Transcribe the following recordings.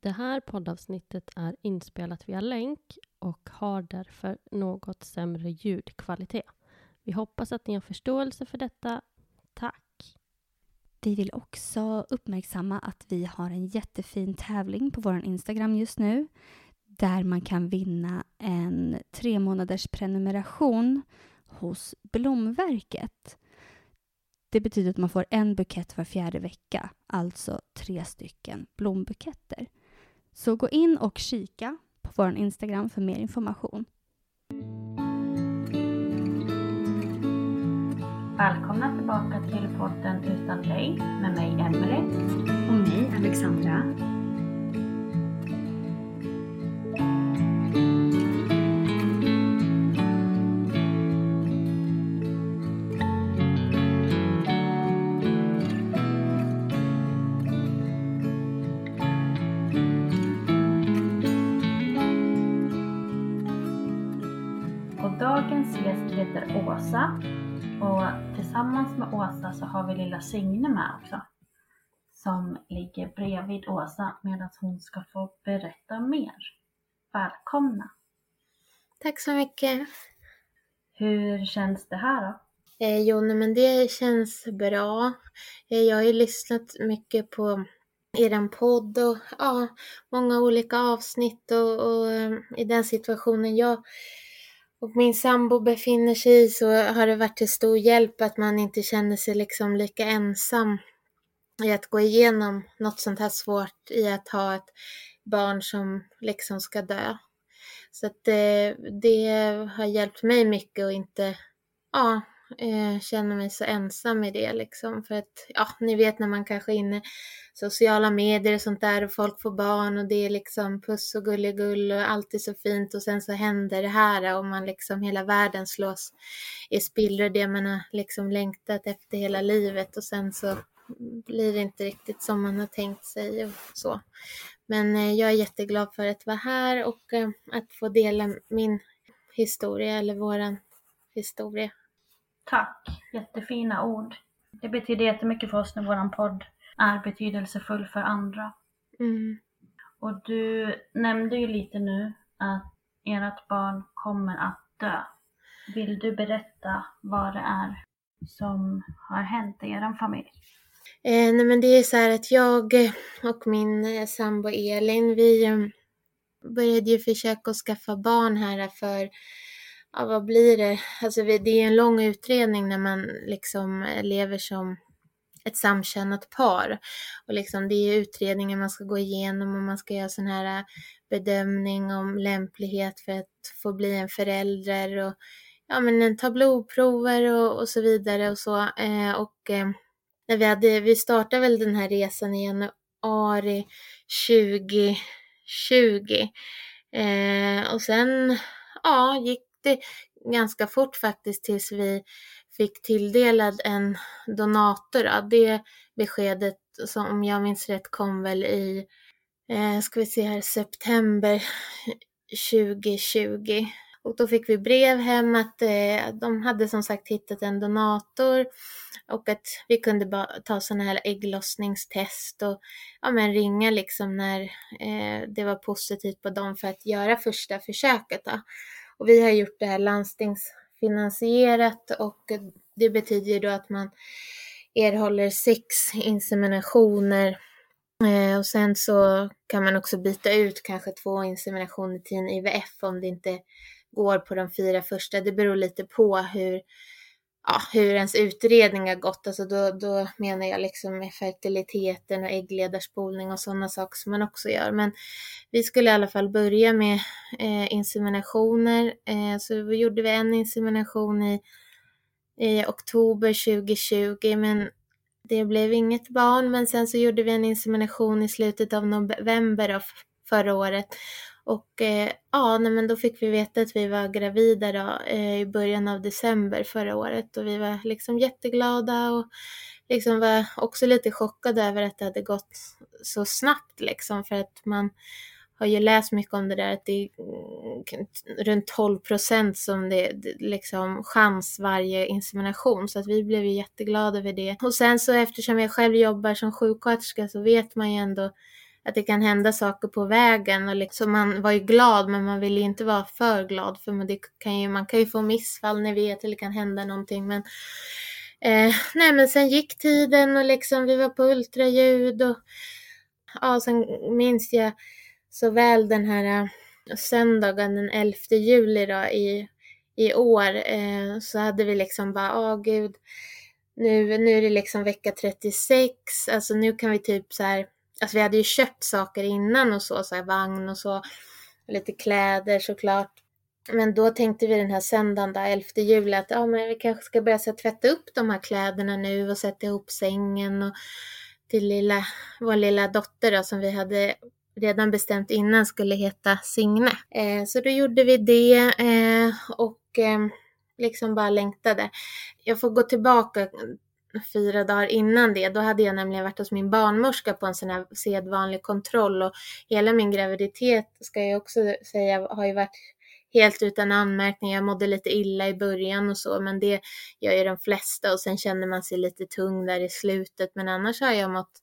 Det här poddavsnittet är inspelat via länk och har därför något sämre ljudkvalitet. Vi hoppas att ni har förståelse för detta. Tack! Vi vill också uppmärksamma att vi har en jättefin tävling på vår Instagram just nu där man kan vinna en tre månaders prenumeration hos Blomverket. Det betyder att man får en bukett var fjärde vecka, alltså tre stycken blombuketter. Så gå in och kika på vår Instagram för mer information. Välkomna tillbaka till podden Utan dig med mig Emelie. Och mig, Alexandra. Åsa. Och tillsammans med Åsa så har vi lilla Signe med också. Som ligger bredvid Åsa medan hon ska få berätta mer. Välkomna! Tack så mycket. Hur känns det här då? Eh, jo, nej, men det känns bra. Eh, jag har ju lyssnat mycket på er podd och ja, många olika avsnitt och, och eh, i den situationen jag och min sambo befinner sig i så har det varit till stor hjälp att man inte känner sig liksom lika ensam i att gå igenom något sånt här svårt i att ha ett barn som liksom ska dö. Så att det, det har hjälpt mig mycket och inte ja, eh, känner mig så ensam i det liksom. För att, ja, ni vet när man kanske är inne i sociala medier och sånt där och folk får barn och det är liksom puss och gulligull och allt är så fint och sen så händer det här och man liksom hela världen slås i spillror, det man har liksom längtat efter hela livet och sen så blir det inte riktigt som man har tänkt sig och så. Men eh, jag är jätteglad för att vara här och eh, att få dela min historia eller våran historia. Tack! Jättefina ord. Det betyder jättemycket för oss när våran podd är betydelsefull för andra. Mm. Och du nämnde ju lite nu att ert barn kommer att dö. Vill du berätta vad det är som har hänt i er familj? Eh, nej men det är så här att jag och min eh, sambo Elin, vi eh, började ju försöka att skaffa barn här för, ja vad blir det, alltså det är en lång utredning när man liksom eh, lever som ett samkönat par. Och liksom det är utredningar man ska gå igenom och man ska göra sån här eh, bedömning om lämplighet för att få bli en förälder och ja men ta blodprover och, och så vidare och så. Eh, och eh, när vi hade, vi startade väl den här resan i januari 2020. Eh, och sen ja, gick det ganska fort faktiskt tills vi fick tilldelad en donator. Det beskedet, som om jag minns rätt, kom väl i, eh, ska vi se här, september 2020. Och då fick vi brev hem att eh, de hade som sagt hittat en donator och att vi kunde ta sådana här ägglossningstest och ja, men ringa liksom när eh, det var positivt på dem för att göra första försöket. Då. Och vi har gjort det här landstingsfinansierat och det betyder då att man erhåller sex inseminationer eh, och sen så kan man också byta ut kanske två inseminationer till en IVF om det inte går på de fyra första. Det beror lite på hur, ja, hur ens utredning har gått. Alltså då, då menar jag liksom med fertiliteten och äggledarspolning och sådana saker som man också gör. Men vi skulle i alla fall börja med eh, inseminationer. Eh, så vi gjorde vi en insemination i, i oktober 2020 men det blev inget barn. Men sen så gjorde vi en insemination i slutet av november av förra året och eh, ja, nej, men då fick vi veta att vi var gravida då, eh, i början av december förra året. Och vi var liksom jätteglada och liksom var också lite chockade över att det hade gått så snabbt liksom. För att man har ju läst mycket om det där att det är mm, runt 12 procent som det är liksom chans varje insemination. Så att vi blev ju jätteglada över det. Och sen så eftersom jag själv jobbar som sjuksköterska så vet man ju ändå att det kan hända saker på vägen och liksom man var ju glad men man vill ju inte vara för glad för man, det kan ju, man kan ju få missfall, ni vet, eller det kan hända någonting men eh, nej men sen gick tiden och liksom vi var på ultraljud och ja, sen minns jag så väl den här eh, söndagen den 11 juli då i, i år eh, så hade vi liksom bara, åh gud, nu, nu är det liksom vecka 36, alltså nu kan vi typ så här Alltså vi hade ju köpt saker innan och så, så här vagn och så. Lite kläder såklart. Men då tänkte vi den här söndagen, där, 11 juli, att ja, men vi kanske ska börja så tvätta upp de här kläderna nu och sätta ihop sängen och till lilla, vår lilla dotter då, som vi hade redan bestämt innan skulle heta Signe. Eh, så då gjorde vi det eh, och eh, liksom bara längtade. Jag får gå tillbaka fyra dagar innan det, då hade jag nämligen varit hos min barnmorska på en sån här sedvanlig kontroll och hela min graviditet, ska jag också säga, har ju varit helt utan anmärkning. Jag mådde lite illa i början och så, men det gör ju de flesta och sen känner man sig lite tung där i slutet, men annars har jag mått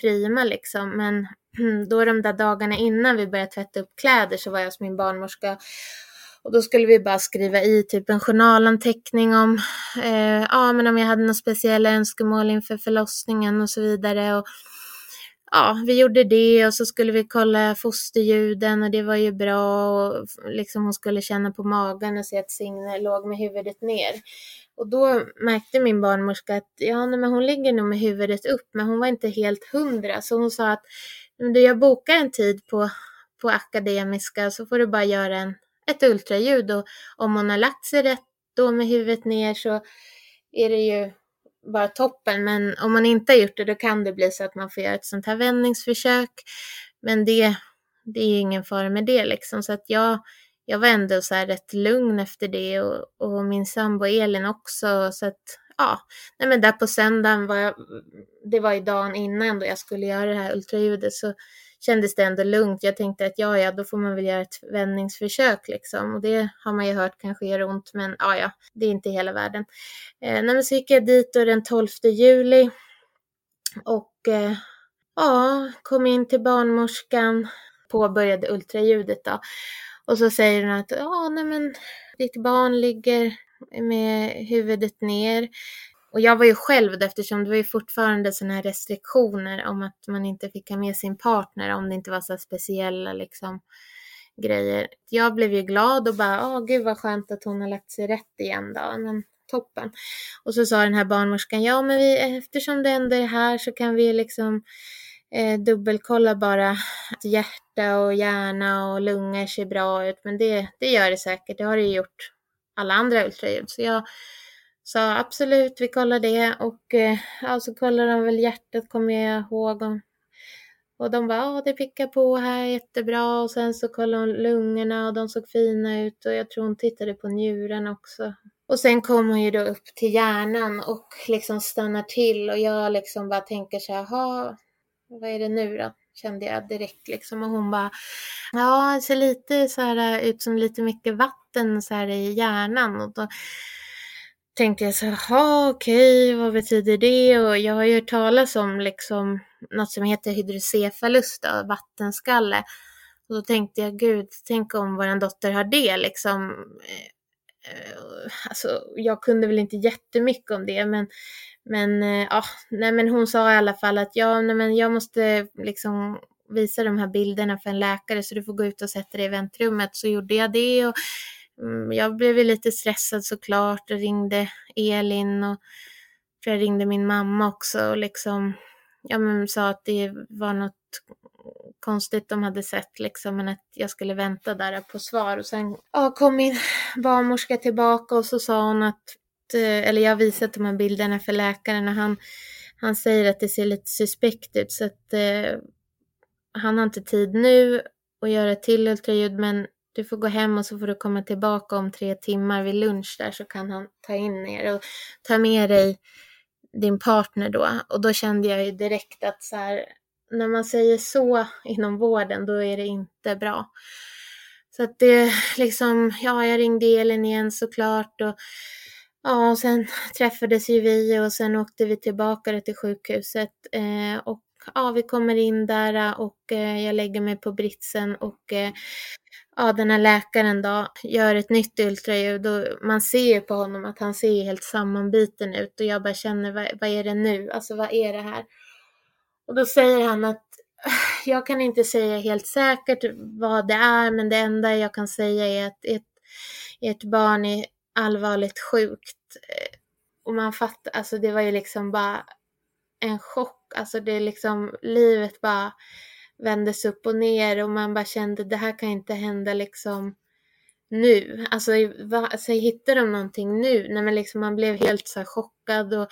prima liksom. Men då de där dagarna innan vi började tvätta upp kläder så var jag hos min barnmorska och då skulle vi bara skriva i typ en journalanteckning om, eh, ja men om jag hade några speciella önskemål inför förlossningen och så vidare. Och, ja, vi gjorde det och så skulle vi kolla fosterljuden och det var ju bra och liksom hon skulle känna på magen och se att Signe låg med huvudet ner. Och då märkte min barnmorska att ja, nej, men hon ligger nog med huvudet upp, men hon var inte helt hundra, så hon sa att du, jag bokar en tid på, på Akademiska så får du bara göra en ett ultraljud och om hon har lagt sig rätt då med huvudet ner så är det ju bara toppen. Men om man inte har gjort det då kan det bli så att man får göra ett sånt här vändningsförsök. Men det, det är ingen fara med det liksom. Så att jag, jag var ändå så här rätt lugn efter det och, och min sambo Elin också. Så att ja, nej men där på söndagen var jag, det var ju dagen innan då jag skulle göra det här ultraljudet så kändes det ändå lugnt. Jag tänkte att ja, ja, då får man väl göra ett vändningsförsök liksom. Och det har man ju hört kanske gör ont, men ja, ja, det är inte hela världen. Eh, men så gick jag dit då den 12 juli och eh, ja, kom in till barnmorskan, påbörjade ultraljudet då. Och så säger hon att ja, nej men ditt barn ligger med huvudet ner. Och jag var ju själv eftersom det var ju fortfarande sådana här restriktioner om att man inte fick ha med sin partner om det inte var så speciella liksom grejer. Jag blev ju glad och bara, åh gud vad skönt att hon har lagt sig rätt igen då. Men toppen. Och så sa den här barnmorskan, ja men vi, eftersom det ändå är här så kan vi liksom eh, dubbelkolla bara att hjärta och hjärna och lungor ser bra ut. Men det, det gör det säkert, det har det ju gjort alla andra ultraljud. Så jag så absolut, vi kollar det och eh, så så kollar de väl hjärtat kommer jag ihåg. Och, Och de bara, ja det pickar på här jättebra och sen så kollade hon lungorna och de såg fina ut och jag tror hon tittade på njuren också. Och sen kommer hon ju då upp till hjärnan och liksom stannar till och jag liksom bara tänker så här, vad är det nu då? Kände jag direkt liksom och hon bara, ja det ser lite så här ut som lite mycket vatten så här i hjärnan och då tänkte jag så här, okej, vad betyder det? Och jag har ju hört talas om liksom något som heter hydrocefalus, då, vattenskalle. Och då tänkte jag, gud, tänk om vår dotter har det liksom. Eh, eh, alltså, jag kunde väl inte jättemycket om det, men, men eh, ja, nej, men hon sa i alla fall att ja, nej, men jag måste liksom visa de här bilderna för en läkare så du får gå ut och sätta dig i väntrummet. Så gjorde jag det och Mm, jag blev lite stressad såklart och ringde Elin och jag ringde min mamma också och liksom ja, men sa att det var något konstigt de hade sett liksom, men att jag skulle vänta där på svar. Och sen ja, kom min barnmorska tillbaka och så sa hon att, eh, eller jag visat de här bilderna för läkaren och han, han säger att det ser lite suspekt ut så att eh, han har inte tid nu att göra ett till ultraljud men du får gå hem och så får du komma tillbaka om tre timmar vid lunch där så kan han ta in er och ta med dig din partner då. Och då kände jag ju direkt att så här, när man säger så inom vården, då är det inte bra. Så att det liksom, ja, jag ringde Elin igen såklart och ja, och sen träffades ju vi och sen åkte vi tillbaka till sjukhuset eh, och ja, vi kommer in där och eh, jag lägger mig på britsen och eh, ja, den här läkaren då gör ett nytt ultraljud och man ser på honom att han ser helt sammanbiten ut och jag bara känner vad, vad är det nu? Alltså vad är det här? Och då säger han att äh, jag kan inte säga helt säkert vad det är men det enda jag kan säga är att ett, ett barn är allvarligt sjukt. Eh, och man fattar, alltså det var ju liksom bara en chock, alltså det är liksom livet bara vändes upp och ner och man bara kände det här kan inte hända liksom nu. Alltså, va, alltså hittar de någonting nu? Nej men liksom man blev helt så chockad och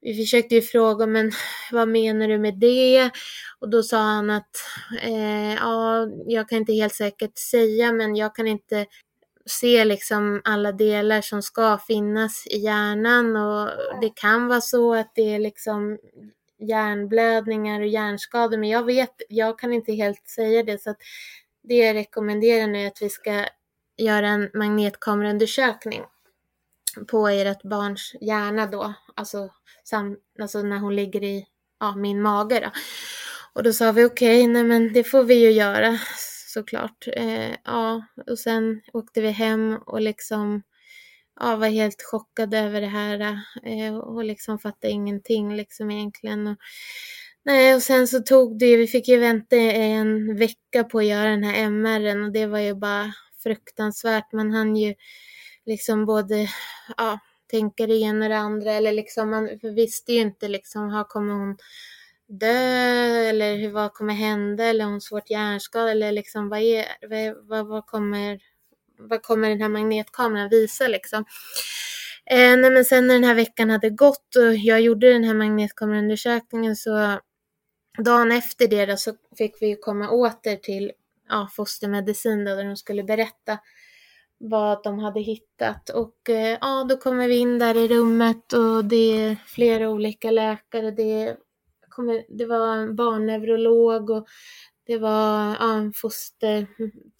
vi försökte ju fråga men vad menar du med det? Och då sa han att eh, ja, jag kan inte helt säkert säga men jag kan inte se liksom alla delar som ska finnas i hjärnan och det kan vara så att det är liksom hjärnblödningar och hjärnskador men jag vet, jag kan inte helt säga det så att det jag rekommenderar nu är att vi ska göra en magnetkameraundersökning på ert barns hjärna då, alltså, sam, alltså när hon ligger i ja, min mage då. Och då sa vi okej, okay, nej men det får vi ju göra såklart. Eh, ja, och sen åkte vi hem och liksom ja, var helt chockad över det här eh, och liksom fattade ingenting liksom egentligen. Och, nej, och sen så tog det, vi fick ju vänta en vecka på att göra den här MRen och det var ju bara fruktansvärt. Man hann ju liksom både, ja, tänka det ena och det andra eller liksom man visste ju inte liksom, har kommer hon dö eller vad kommer hända eller har hon svårt hjärnskada eller liksom vad är, vad, vad kommer vad kommer den här magnetkameran visa liksom. Eh, nej, men sen när den här veckan hade gått och jag gjorde den här magnetkameraundersökningen så dagen efter det då, så fick vi komma åter till ja, fostermedicin då, där de skulle berätta vad de hade hittat och eh, ja, då kommer vi in där i rummet och det är flera olika läkare. Det, kommer, det var en barnneurolog och det var ja, foster,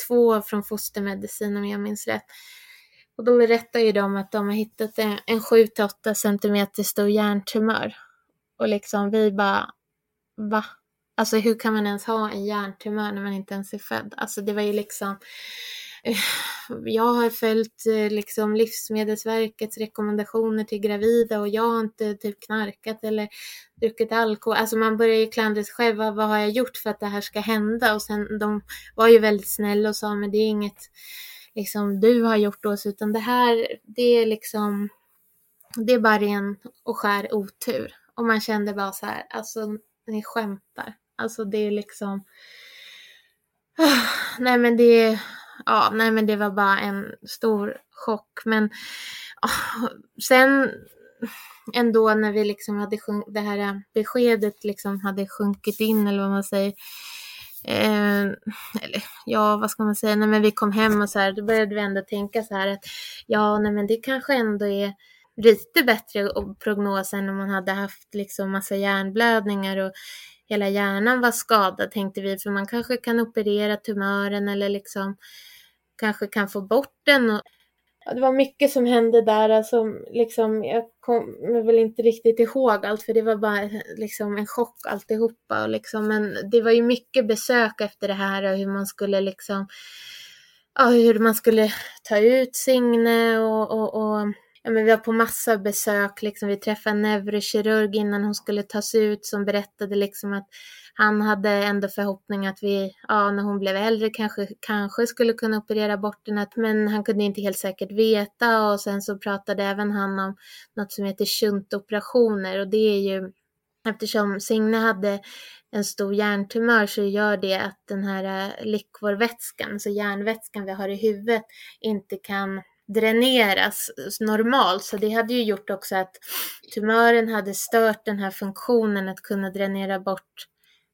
två från fostermedicin om jag minns rätt. Och då berättade ju de att de har hittat en, en 7-8 centimeter stor hjärntumör. Och liksom vi bara, va? Alltså hur kan man ens ha en hjärntumör när man inte ens är född? Alltså det var ju liksom jag har följt eh, liksom Livsmedelsverkets rekommendationer till gravida och jag har inte typ knarkat eller druckit alkohol. Alltså man börjar ju klandra sig själv. Vad har jag gjort för att det här ska hända? Och sen de var ju väldigt snälla och sa men det är inget liksom du har gjort oss utan det här det är liksom det är bara ren och skär otur. Och man kände bara så här, alltså ni skämtar. Alltså det är liksom Nej men det är ja, nej men det var bara en stor chock. Men oh, sen ändå när vi liksom hade sjunk, det här beskedet liksom hade sjunkit in eller vad man säger. Eh, eller ja, vad ska man säga, nej men vi kom hem och så här, då började vi ändå tänka så här att ja, nej men det kanske ändå är lite bättre prognos än om man hade haft liksom massa hjärnblödningar och hela hjärnan var skadad tänkte vi, för man kanske kan operera tumören eller liksom kanske kan få bort den. Och, ja, det var mycket som hände där, alltså, liksom, jag kommer väl inte riktigt ihåg allt för det var bara liksom, en chock alltihopa. Och, liksom, men det var ju mycket besök efter det här och hur man skulle liksom ja, hur man skulle ta ut Signe och, och, och ja, men vi var på massa besök, liksom. vi träffade en neurokirurg innan hon skulle tas ut som berättade liksom att han hade ändå förhoppning att vi, ja, när hon blev äldre kanske, kanske skulle kunna operera bort den, men han kunde inte helt säkert veta och sen så pratade även han om något som heter shuntoperationer och det är ju eftersom Signe hade en stor hjärntumör så gör det att den här eh, likvorvätskan, alltså hjärnvätskan vi har i huvudet, inte kan dräneras normalt. Så det hade ju gjort också att tumören hade stört den här funktionen att kunna dränera bort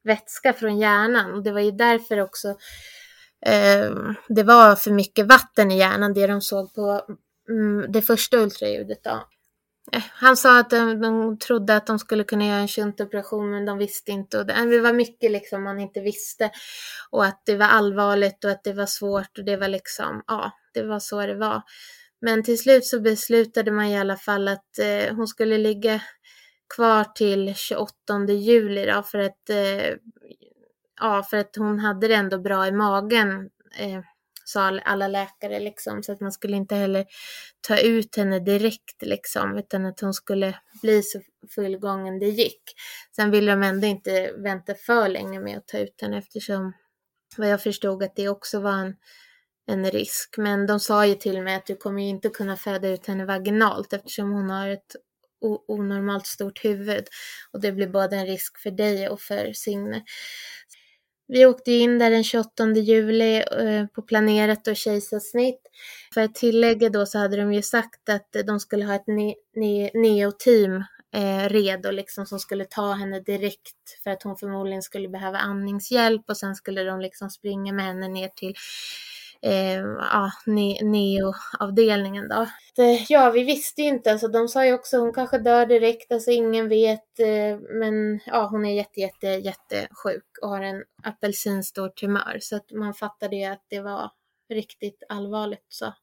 vätska från hjärnan. Och det var ju därför också eh, det var för mycket vatten i hjärnan, det de såg på mm, det första ultraljudet. Då. Han sa att de, de trodde att de skulle kunna göra en shuntoperation men de visste inte. Och det, det var mycket liksom man inte visste. Och att det var allvarligt och att det var svårt och det var liksom, ja, det var så det var. Men till slut så beslutade man i alla fall att eh, hon skulle ligga kvar till 28 juli då för att, eh, ja, för att hon hade det ändå bra i magen. Eh, sa alla läkare liksom, så att man skulle inte heller ta ut henne direkt liksom, utan att hon skulle bli så fullgången det gick. Sen ville de ändå inte vänta för länge med att ta ut henne eftersom vad jag förstod att det också var en, en risk. Men de sa ju till mig att du kommer ju inte kunna föda ut henne vaginalt eftersom hon har ett onormalt stort huvud och det blir både en risk för dig och för Signe. Vi åkte in där den 28 juli eh, på planerat och kejsarsnitt. För att tillägga då så hade de ju sagt att de skulle ha ett ne ne neoteam eh, redo liksom som skulle ta henne direkt för att hon förmodligen skulle behöva andningshjälp och sen skulle de liksom springa med henne ner till eh, ja, neo-avdelningen då. Ja, vi visste ju inte, alltså de sa ju också hon kanske dör direkt, alltså ingen vet, eh, men ja, hon är jätte, jätte, jättesjuk och har en apelsinstor tumör, så att man fattade ju att det var riktigt allvarligt så.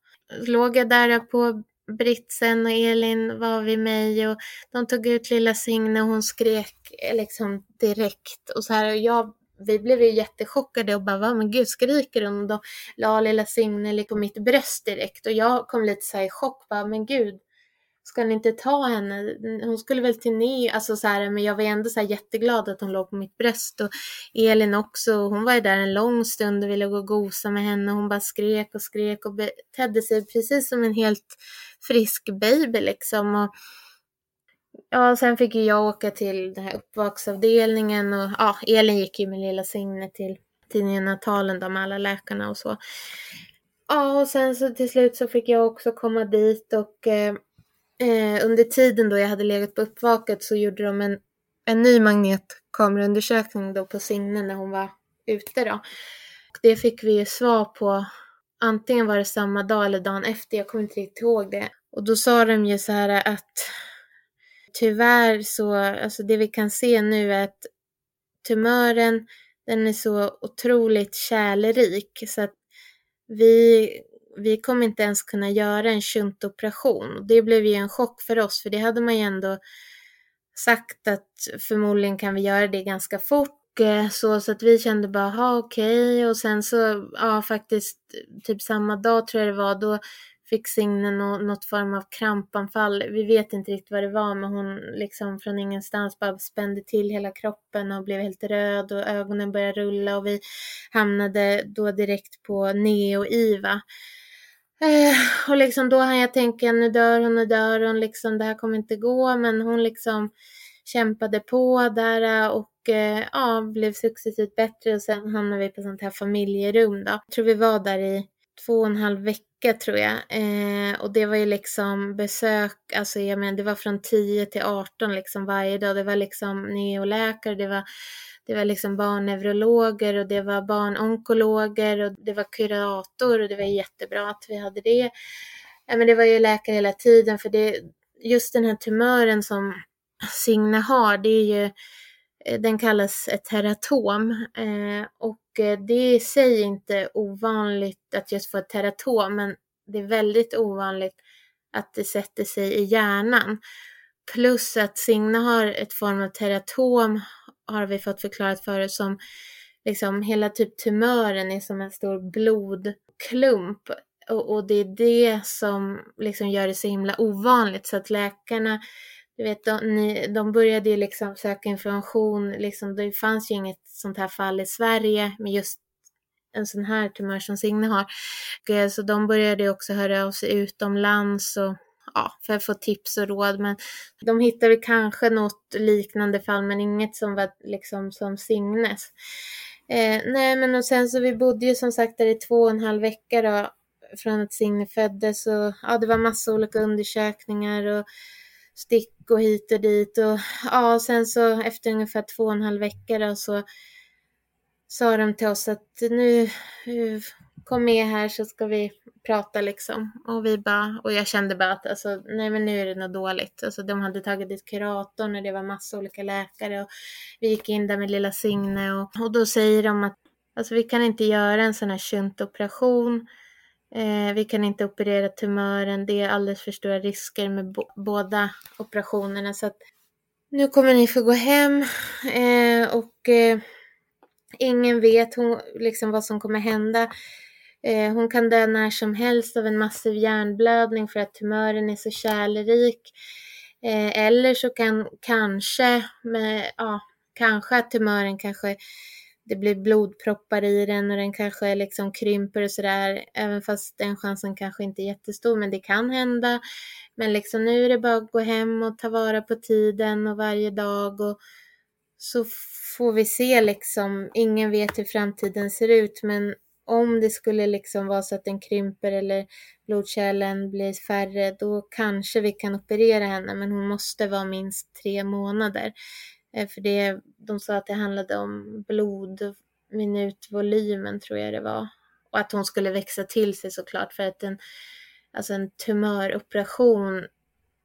Låg jag där på Britsen och Elin var vid mig och de tog ut lilla Signe och hon skrek eh, liksom direkt och så här och jag vi blev ju jättechockade och bara, va men gud skriker hon? Och då la lilla Signe på mitt bröst direkt och jag kom lite så i chock, bara, men gud, ska ni inte ta henne? Hon skulle väl till Neo, alltså så här, men jag var ändå så här jätteglad att hon låg på mitt bröst och Elin också, hon var ju där en lång stund och ville gå och gosa med henne. Hon bara skrek och skrek och betedde sig precis som en helt frisk baby liksom. Och, ja, sen fick ju jag åka till den här uppvaksavdelningen och ja, Elin gick ju med lilla Signe till, tidningen Natalen då med alla läkarna och så. Ja, och sen så till slut så fick jag också komma dit och eh, eh, under tiden då jag hade legat på uppvaket så gjorde de en, en ny magnetkameraundersökning då på Signe när hon var ute då. Och det fick vi ju svar på antingen var det samma dag eller dagen efter, jag kommer inte riktigt ihåg det. Och då sa de ju så här att tyvärr så, alltså det vi kan se nu är att tumören, den är så otroligt kärlerik så att vi, vi kommer inte ens kunna göra en shuntoperation. Det blev ju en chock för oss, för det hade man ju ändå sagt att förmodligen kan vi göra det ganska fort eh, så, så att vi kände bara, ha okej okay. och sen så, ja faktiskt typ samma dag tror jag det var, då fick Signe no något form av krampanfall. Vi vet inte riktigt vad det var men hon liksom från ingenstans bara spände till hela kroppen och blev helt röd och ögonen började rulla och vi hamnade då direkt på Neo-IVA. Eh, och liksom då hann jag tänka nu dör hon, nu dör hon, liksom det här kommer inte gå men hon liksom kämpade på där eh, och eh, ja, blev successivt bättre och sen hamnade vi på sånt här familjerum då. Jag tror vi var där i två och en halv vecka tror jag. Eh, och det var ju liksom besök, alltså jag menar det var från 10 till 18 liksom varje dag. Det var liksom neoläkare, det var, det var liksom barnneurologer och det var barnonkologer och det var kurator och det var jättebra att vi hade det. Ja, men det var ju läkare hela tiden för det, just den här tumören som Signe har, det är ju eh, den kallas ett teratom eh, och Eh, det är i sig inte ovanligt att just få ett teratom men det är väldigt ovanligt att det sätter sig i hjärnan. Plus att Signe har ett form av teratom har vi fått förklarat förut som liksom hela typ tumören är som en stor blodklump och, och det är det som liksom gör det så himla ovanligt så att läkarna du vet, de, ni, de började ju liksom söka information, liksom, det fanns ju inget sånt här fall i Sverige med just en sån här tumör som Signe har. Eh, så de började också höra av sig utomlands och ja, för att få tips och råd. Men de hittade kanske något liknande fall, men inget som var liksom som Signes. Eh, nej, men och sen så vi bodde ju som sagt där i två och en halv vecka då, från att Signe föddes och ja, det var massa olika undersökningar och stick och hit och dit och ja, sen så efter ungefär två och en halv vecka då så sa de till oss att nu eh, kom med här så ska vi prata liksom. Och vi bara, och jag kände bara att alltså, nej men nu är det något dåligt. Alltså de hade tagit dit kuratorn och det var massa olika läkare och vi gick in där med lilla Signe och, och då säger de att alltså vi kan inte göra en sån här shuntoperation Eh, vi kan inte operera tumören, det är alldeles för stora risker med båda operationerna. Så att nu kommer ni få gå hem eh, och eh, ingen vet hon, liksom vad som kommer hända. Eh, hon kan dö när som helst av en massiv hjärnblödning för att tumören är så kärlerik. Eh, eller så kan kanske, med, ja, kanske att tumören kanske det blir blodproppar i den och den kanske liksom krymper och sådär. Även fast den chansen kanske inte är jättestor, men det kan hända. Men liksom nu är det bara att gå hem och ta vara på tiden och varje dag och så får vi se liksom. Ingen vet hur framtiden ser ut, men om det skulle liksom vara så att den krymper eller blodkärlen blir färre, då kanske vi kan operera henne, men hon måste vara minst tre månader. Eh, för det, de sa att det handlade om blodminutvolymen tror jag det var. Och att hon skulle växa till sig såklart för att en, alltså en tumöroperation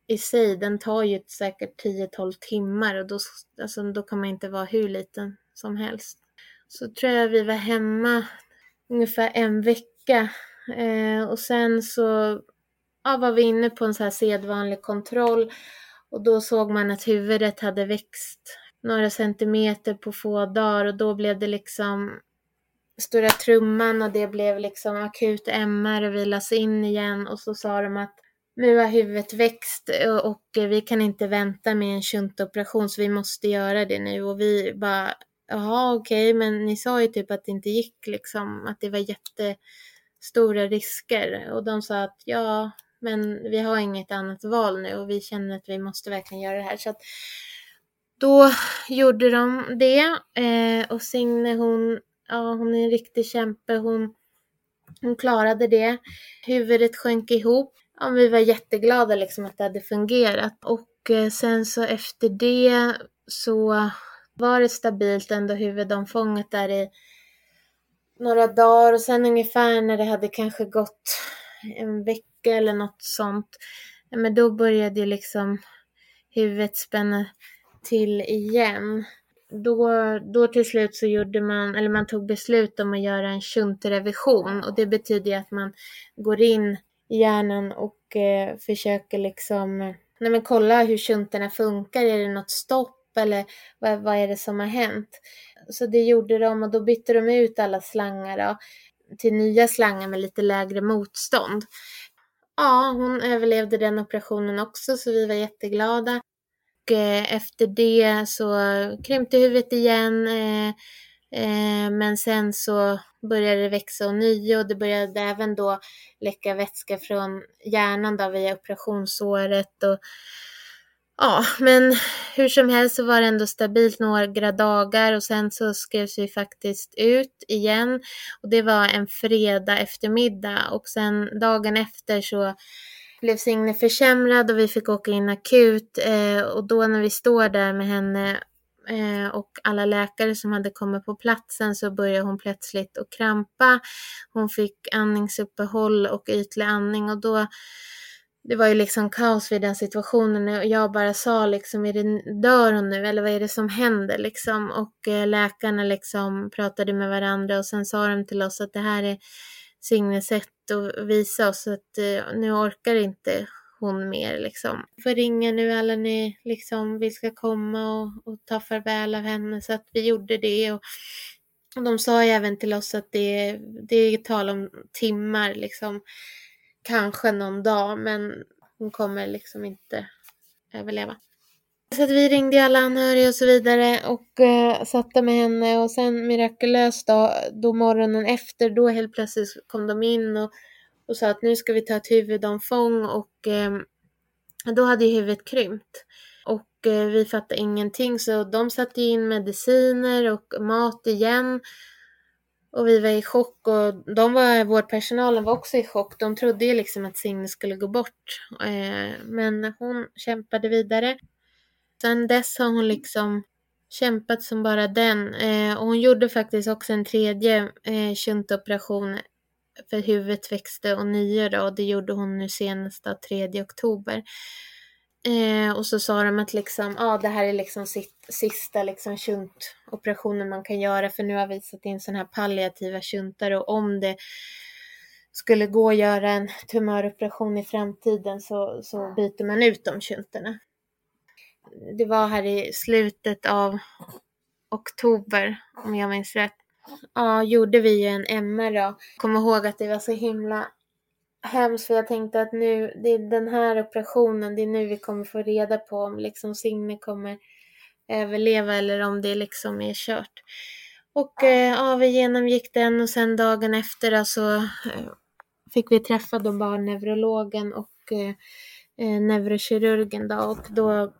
i sig, den tar ju säkert 10-12 timmar och då, alltså, då kan man inte vara hur liten som helst. Så tror jag vi var hemma ungefär en vecka eh, och sen så ja, var vi inne på en så här sedvanlig kontroll och då såg man att huvudet hade växt några centimeter på få dagar och då blev det liksom stora trumman och det blev liksom akut MR och vi lades in igen. Och så sa de att nu har huvudet växt och vi kan inte vänta med en shuntoperation så vi måste göra det nu. Och vi bara jaha okej okay, men ni sa ju typ att det inte gick liksom att det var jättestora risker. Och de sa att ja men vi har inget annat val nu och vi känner att vi måste verkligen göra det här så att då gjorde de det eh, och Signe hon, ja hon är en riktig kämpe. Hon, hon klarade det. Huvudet sjönk ihop. Ja, vi var jätteglada liksom att det hade fungerat. Och eh, sen så efter det så var det stabilt ändå huvudomfånget där i några dagar och sen ungefär när det hade kanske gått en vecka eller något sånt, men då började liksom huvudet spänna till igen. Då, då till slut så gjorde man, eller man tog beslut om att göra en shuntrevision och det betyder att man går in i hjärnan och eh, försöker liksom, nej men kolla hur shunterna funkar, är det något stopp eller vad, vad är det som har hänt? Så det gjorde de och då bytte de ut alla slangar då, till nya slangar med lite lägre motstånd. Ja, hon överlevde den operationen också så vi var jätteglada. Och eh, efter det så krympte huvudet igen. Eh, eh, men sen så började det växa ånyo och det började även då läcka vätska från hjärnan då via operationsåret. Och, Ja, men hur som helst så var det ändå stabilt några dagar och sen så skrevs vi faktiskt ut igen. Och det var en fredag eftermiddag och sen dagen efter så blev Signe försämrad och vi fick åka in akut. Eh, och då när vi står där med henne eh, och alla läkare som hade kommit på platsen så började hon plötsligt att krampa. Hon fick andningsuppehåll och ytlig andning och då det var ju liksom kaos vid den situationen och jag bara sa liksom, är det, dör hon nu eller vad är det som händer liksom? Och eh, läkarna liksom pratade med varandra och sen sa de till oss att det här är Signes sätt att visa oss att eh, nu orkar inte hon mer liksom. Får ringa nu alla ni liksom vill ska komma och, och ta farväl av henne så att vi gjorde det och, och de sa ju även till oss att det, det är tal om timmar liksom kanske någon dag men hon kommer liksom inte överleva. Så att vi ringde alla anhöriga och så vidare och eh, satte med henne och sen mirakulöst då, då morgonen efter då helt plötsligt kom de in och, och sa att nu ska vi ta ett huvudomfång och eh, då hade ju huvudet krympt. Och eh, vi fattade ingenting så de satte in mediciner och mat igen och vi var i chock och de var, vårdpersonalen var också i chock. De trodde ju liksom att Signe skulle gå bort. Eh, men hon kämpade vidare. Sen dess har hon liksom kämpat som bara den. Eh, och hon gjorde faktiskt också en tredje eh, shuntoperation för huvudet växte och nio då. Och det gjorde hon nu senast 3 oktober. Eh, och så sa de att liksom, ah, det här är liksom sitt, sista liksom shuntoperationen man kan göra för nu har vi satt in sådana här palliativa shuntar och om det skulle gå att göra en tumöroperation i framtiden så, så byter man ut de shuntarna. Det var här i slutet av oktober om jag minns rätt. Ja, gjorde vi ju en MR då. Kom ihåg att det var så himla hemskt för jag tänkte att nu, det är den här operationen, det är nu vi kommer få reda på om liksom Signe kommer överleva eller om det liksom är kört. Och eh, ja, vi genomgick den och sen dagen efter så eh, fick vi träffa då barnneurologen och eh, eh, neurokirurgen då. Och då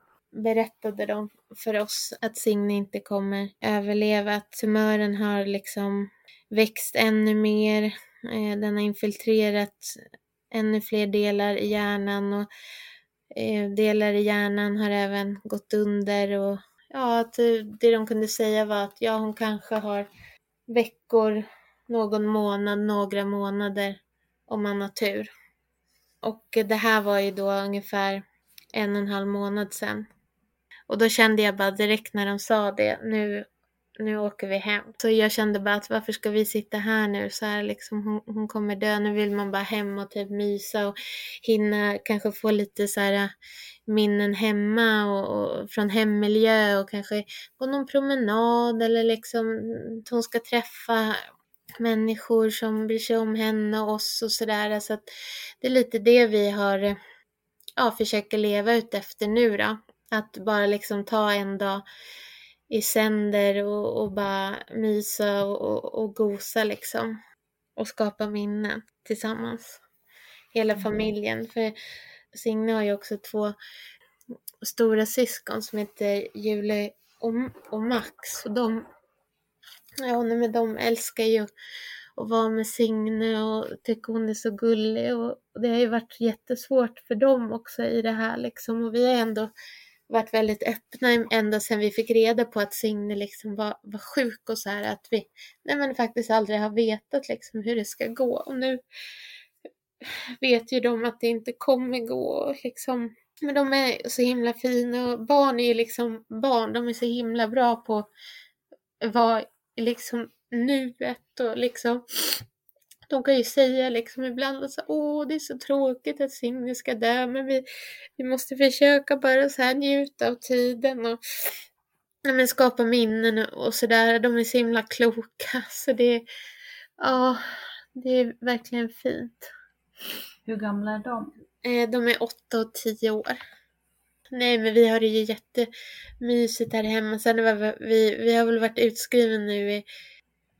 berättade de för oss att Signe inte kommer överleva, att tumören har liksom växt ännu mer, eh, den har infiltrerat ännu fler delar i hjärnan och eh, delar i hjärnan har även gått under och ja, att eh, det de kunde säga var att ja, hon kanske har veckor, någon månad, några månader om man har tur. Och det här var ju då ungefär en och en halv månad sedan. Och då kände jag bara direkt när de sa det, nu nu åker vi hem. Så jag kände bara att varför ska vi sitta här nu så här liksom hon, hon kommer dö, nu vill man bara hem och typ mysa och hinna kanske få lite så här äh, minnen hemma och, och från hemmiljö och kanske gå någon promenad eller liksom att hon ska träffa människor som bryr sig om henne och oss och sådär. Så att det är lite det vi har, äh, ja, försöker leva ut efter nu då. Att bara liksom ta en dag i sänder och, och bara mysa och, och, och gosa liksom. Och skapa minnen tillsammans. Hela mm. familjen. För Signe har ju också två stora syskon som heter Julie och, och Max. Och de, ja, men de älskar ju att vara med Signe och tycker hon är så gullig. Och det har ju varit jättesvårt för dem också i det här liksom. Och vi har ändå varit väldigt öppna ända sedan vi fick reda på att Signe liksom var, var sjuk och så här att vi nej men faktiskt aldrig har vetat liksom hur det ska gå. Och nu vet ju de att det inte kommer gå liksom men de är så himla fina och barn är ju liksom barn, de är så himla bra på att vara liksom nuet och liksom de kan ju säga liksom ibland att åh det är så tråkigt att Signe ska dö men vi, vi måste försöka bara så här njuta av tiden och men skapa minnen och sådär. De är så himla kloka så det, ja, det är verkligen fint. Hur gamla är de? Eh, de är åtta och tio år. Nej men vi har det ju jättemysigt här hemma. Sen vi, vi har väl varit utskrivna nu i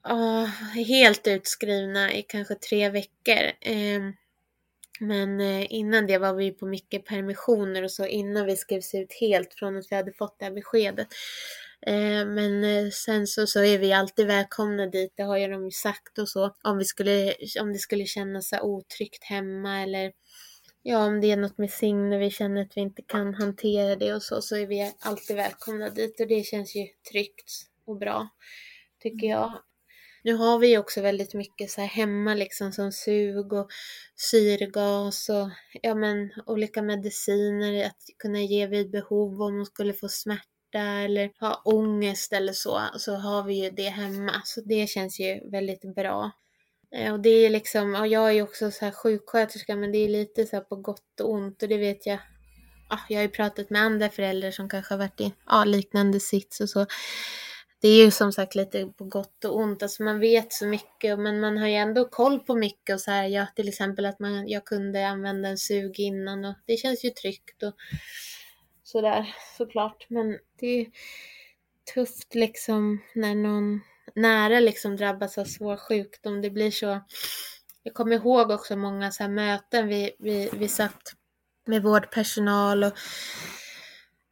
oh, helt utskrivna i kanske tre veckor. Eh, Men innan det var vi på mycket permissioner och så innan vi skrevs ut helt från att vi hade fått det här beskedet. Eh, men eh, sen så, så är vi alltid välkomna dit, det har ju de ju sagt och så. Om, vi skulle, om det skulle kännas så otryggt hemma eller ja, om det är något med Signe vi känner att vi inte kan hantera det och så, så är vi alltid välkomna dit och det känns ju tryggt och bra, tycker jag. Nu har vi ju också väldigt mycket så här hemma liksom som sug och syrgas och ja men olika mediciner att kunna ge vid behov om hon skulle få smärta eller ha ångest eller så, så har vi ju det hemma. Så det känns ju väldigt bra. Eh, och det är liksom, och jag är ju också så här sjuksköterska men det är lite så på gott och ont och det vet jag. Ja, jag har ju pratat med andra föräldrar som kanske har varit i ja, liknande sits och så. Det är ju som sagt lite på gott och ont, alltså man vet så mycket men man har ju ändå koll på mycket och så här, ja till exempel att man, jag kunde använda en sug innan och det känns ju tryggt och sådär såklart. Men det är tufft liksom när någon nära liksom drabbas av svår sjukdom. Det blir så. Jag kommer ihåg också många så möten vi, vi, vi satt med vårdpersonal och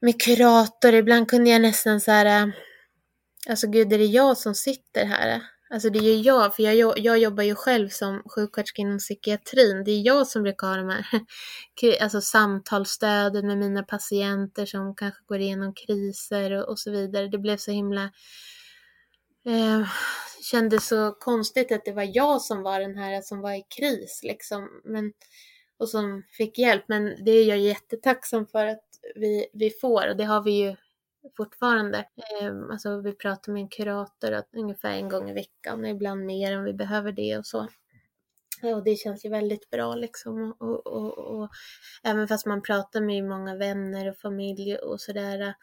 med kurator. Ibland kunde jag nästan så här, alltså gud är det jag som sitter här? Alltså det är ju jag, för jag, jag jobbar ju själv som sjuksköterska inom psykiatrin. Det är jag som brukar ha de här alltså samtalsstöden med mina patienter som kanske går igenom kriser och, och så vidare. Det blev så himla eh, kändes så konstigt att det var jag som var den här som var i kris liksom. Men, och som fick hjälp. Men det är jag jättetacksam för att vi, vi får och det har vi ju fortfarande. Ehm, alltså vi pratar med en kurator att ungefär en gång i veckan, ibland mer om vi behöver det och så. Eh, och det känns ju väldigt bra liksom. Och, och, och, och även fast man pratar med många vänner och familj och sådär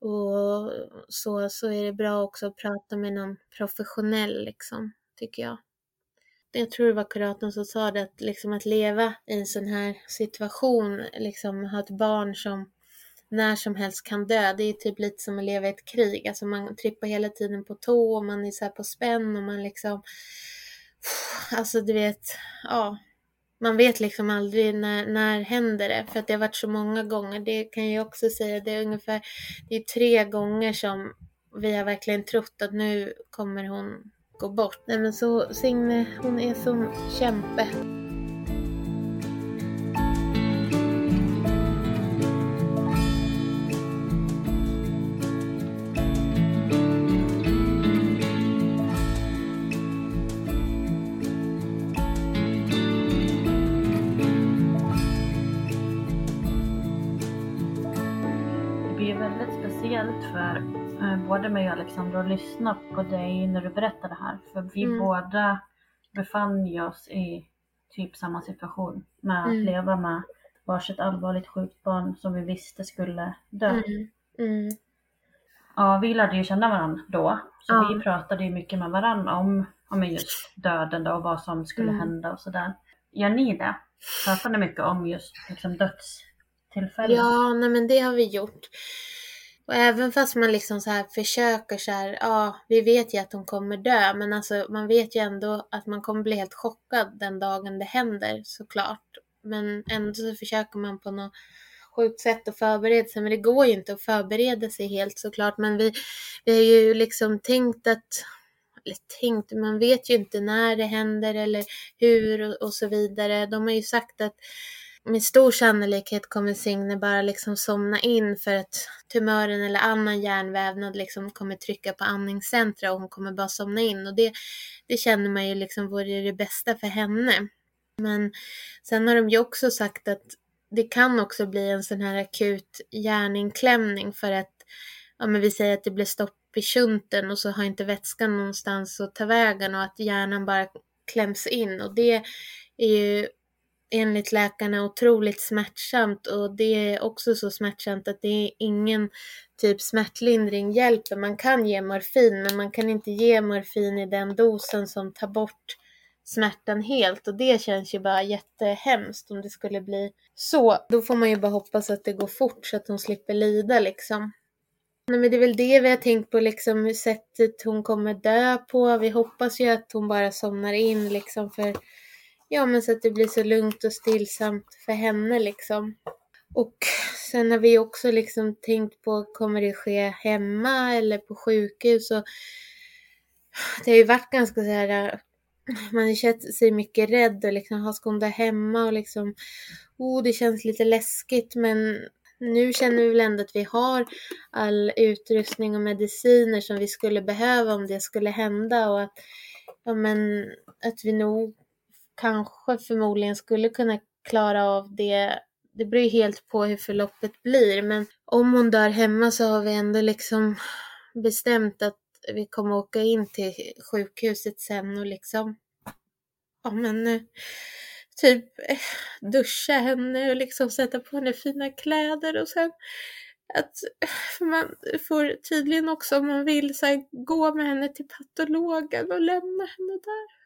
och så, så är det bra också att prata med någon professionell liksom, tycker jag. Jag tror det var kuratorn som sa det, att, liksom, att leva i en sån här situation, liksom ha ett barn som när som helst kan dö. Det är typ lite som att leva i ett krig. Alltså man trippar hela tiden på tå och man är så på spänn och man liksom... Alltså du vet, ja. Man vet liksom aldrig när, när händer det. För att det har varit så många gånger. Det kan jag också säga. Det är ungefär, det är tre gånger som vi har verkligen trott att nu kommer hon gå bort. Nej men så Signe, hon är som kämpe. Både mig och Alexandra att lyssna på dig när du berättade det här. För vi mm. båda befann oss i typ samma situation med att mm. leva med varsitt allvarligt sjukt barn som vi visste skulle dö. Mm. mm. Ja, vi lärde ju känna varandra då. Så ja. vi pratade ju mycket med varandra om, om just döden då och vad som skulle mm. hända och sådär. Gör ni det? Pratar ni mycket om just liksom, dödstillfällen? Ja, nej men det har vi gjort. Och även fast man liksom så här försöker så här, ja, vi vet ju att hon kommer dö, men alltså man vet ju ändå att man kommer bli helt chockad den dagen det händer såklart. Men ändå så försöker man på något sjukt sätt att förbereda sig, men det går ju inte att förbereda sig helt såklart. Men vi, vi har ju liksom tänkt att, eller tänkt, man vet ju inte när det händer eller hur och, och så vidare. De har ju sagt att med stor sannolikhet kommer Signe bara liksom somna in för att tumören eller annan hjärnvävnad liksom kommer trycka på andningscentra och hon kommer bara somna in och det, det känner man ju liksom vore det bästa för henne. Men sen har de ju också sagt att det kan också bli en sån här akut hjärninklämning för att, ja men vi säger att det blir stopp i shunten och så har inte vätskan någonstans att ta vägen och att hjärnan bara kläms in och det är ju enligt läkarna otroligt smärtsamt och det är också så smärtsamt att det är ingen typ smärtlindring hjälper. Man kan ge morfin men man kan inte ge morfin i den dosen som tar bort smärtan helt och det känns ju bara jättehemskt om det skulle bli så. Då får man ju bara hoppas att det går fort så att hon slipper lida liksom. Nej, men det är väl det vi har tänkt på, liksom sättet hon kommer dö på. Vi hoppas ju att hon bara somnar in liksom för ja men så att det blir så lugnt och stillsamt för henne liksom. Och sen har vi också liksom tänkt på, kommer det ske hemma eller på sjukhus? Och det har ju varit ganska så här, äh, man har känt sig mycket rädd och liksom, ska hon där hemma och liksom, oh det känns lite läskigt men nu känner vi väl ändå att vi har all utrustning och mediciner som vi skulle behöva om det skulle hända och att, ja men, att vi nog kanske förmodligen skulle kunna klara av det. Det beror ju helt på hur förloppet blir, men om hon dör hemma så har vi ändå liksom bestämt att vi kommer åka in till sjukhuset sen och liksom, ja men eh, typ eh, duscha henne och liksom sätta på henne fina kläder och sen att man får tydligen också om man vill så här, gå med henne till patologen och lämna henne där.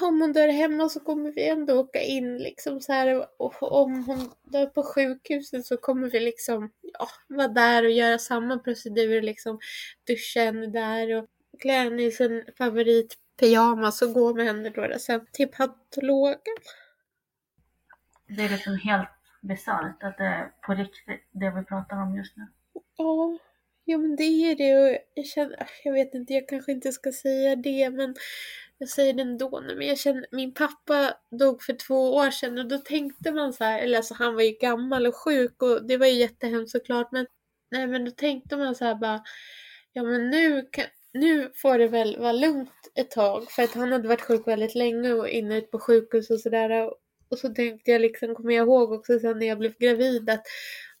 Om hon dör hemma så kommer vi ändå åka in liksom så här och om hon dör på sjukhuset så kommer vi liksom ja, vara där och göra samma procedur liksom duscha henne där och klä henne i sin favoritpyjamas och gå med henne då sen till patologen. Det är liksom helt bisarrt att det är på riktigt det vi pratar om just nu. Ja, ja men det är det och jag känner, jag vet inte, jag kanske inte ska säga det men jag säger det ändå nu, men jag känner, min pappa dog för två år sedan och då tänkte man så här, eller alltså han var ju gammal och sjuk och det var ju jättehemskt såklart men nej men då tänkte man så här bara, ja men nu kan, nu får det väl vara lugnt ett tag för att han hade varit sjuk väldigt länge och inne på sjukhus och sådär och så tänkte jag liksom, kommer jag ihåg också sen när jag blev gravid att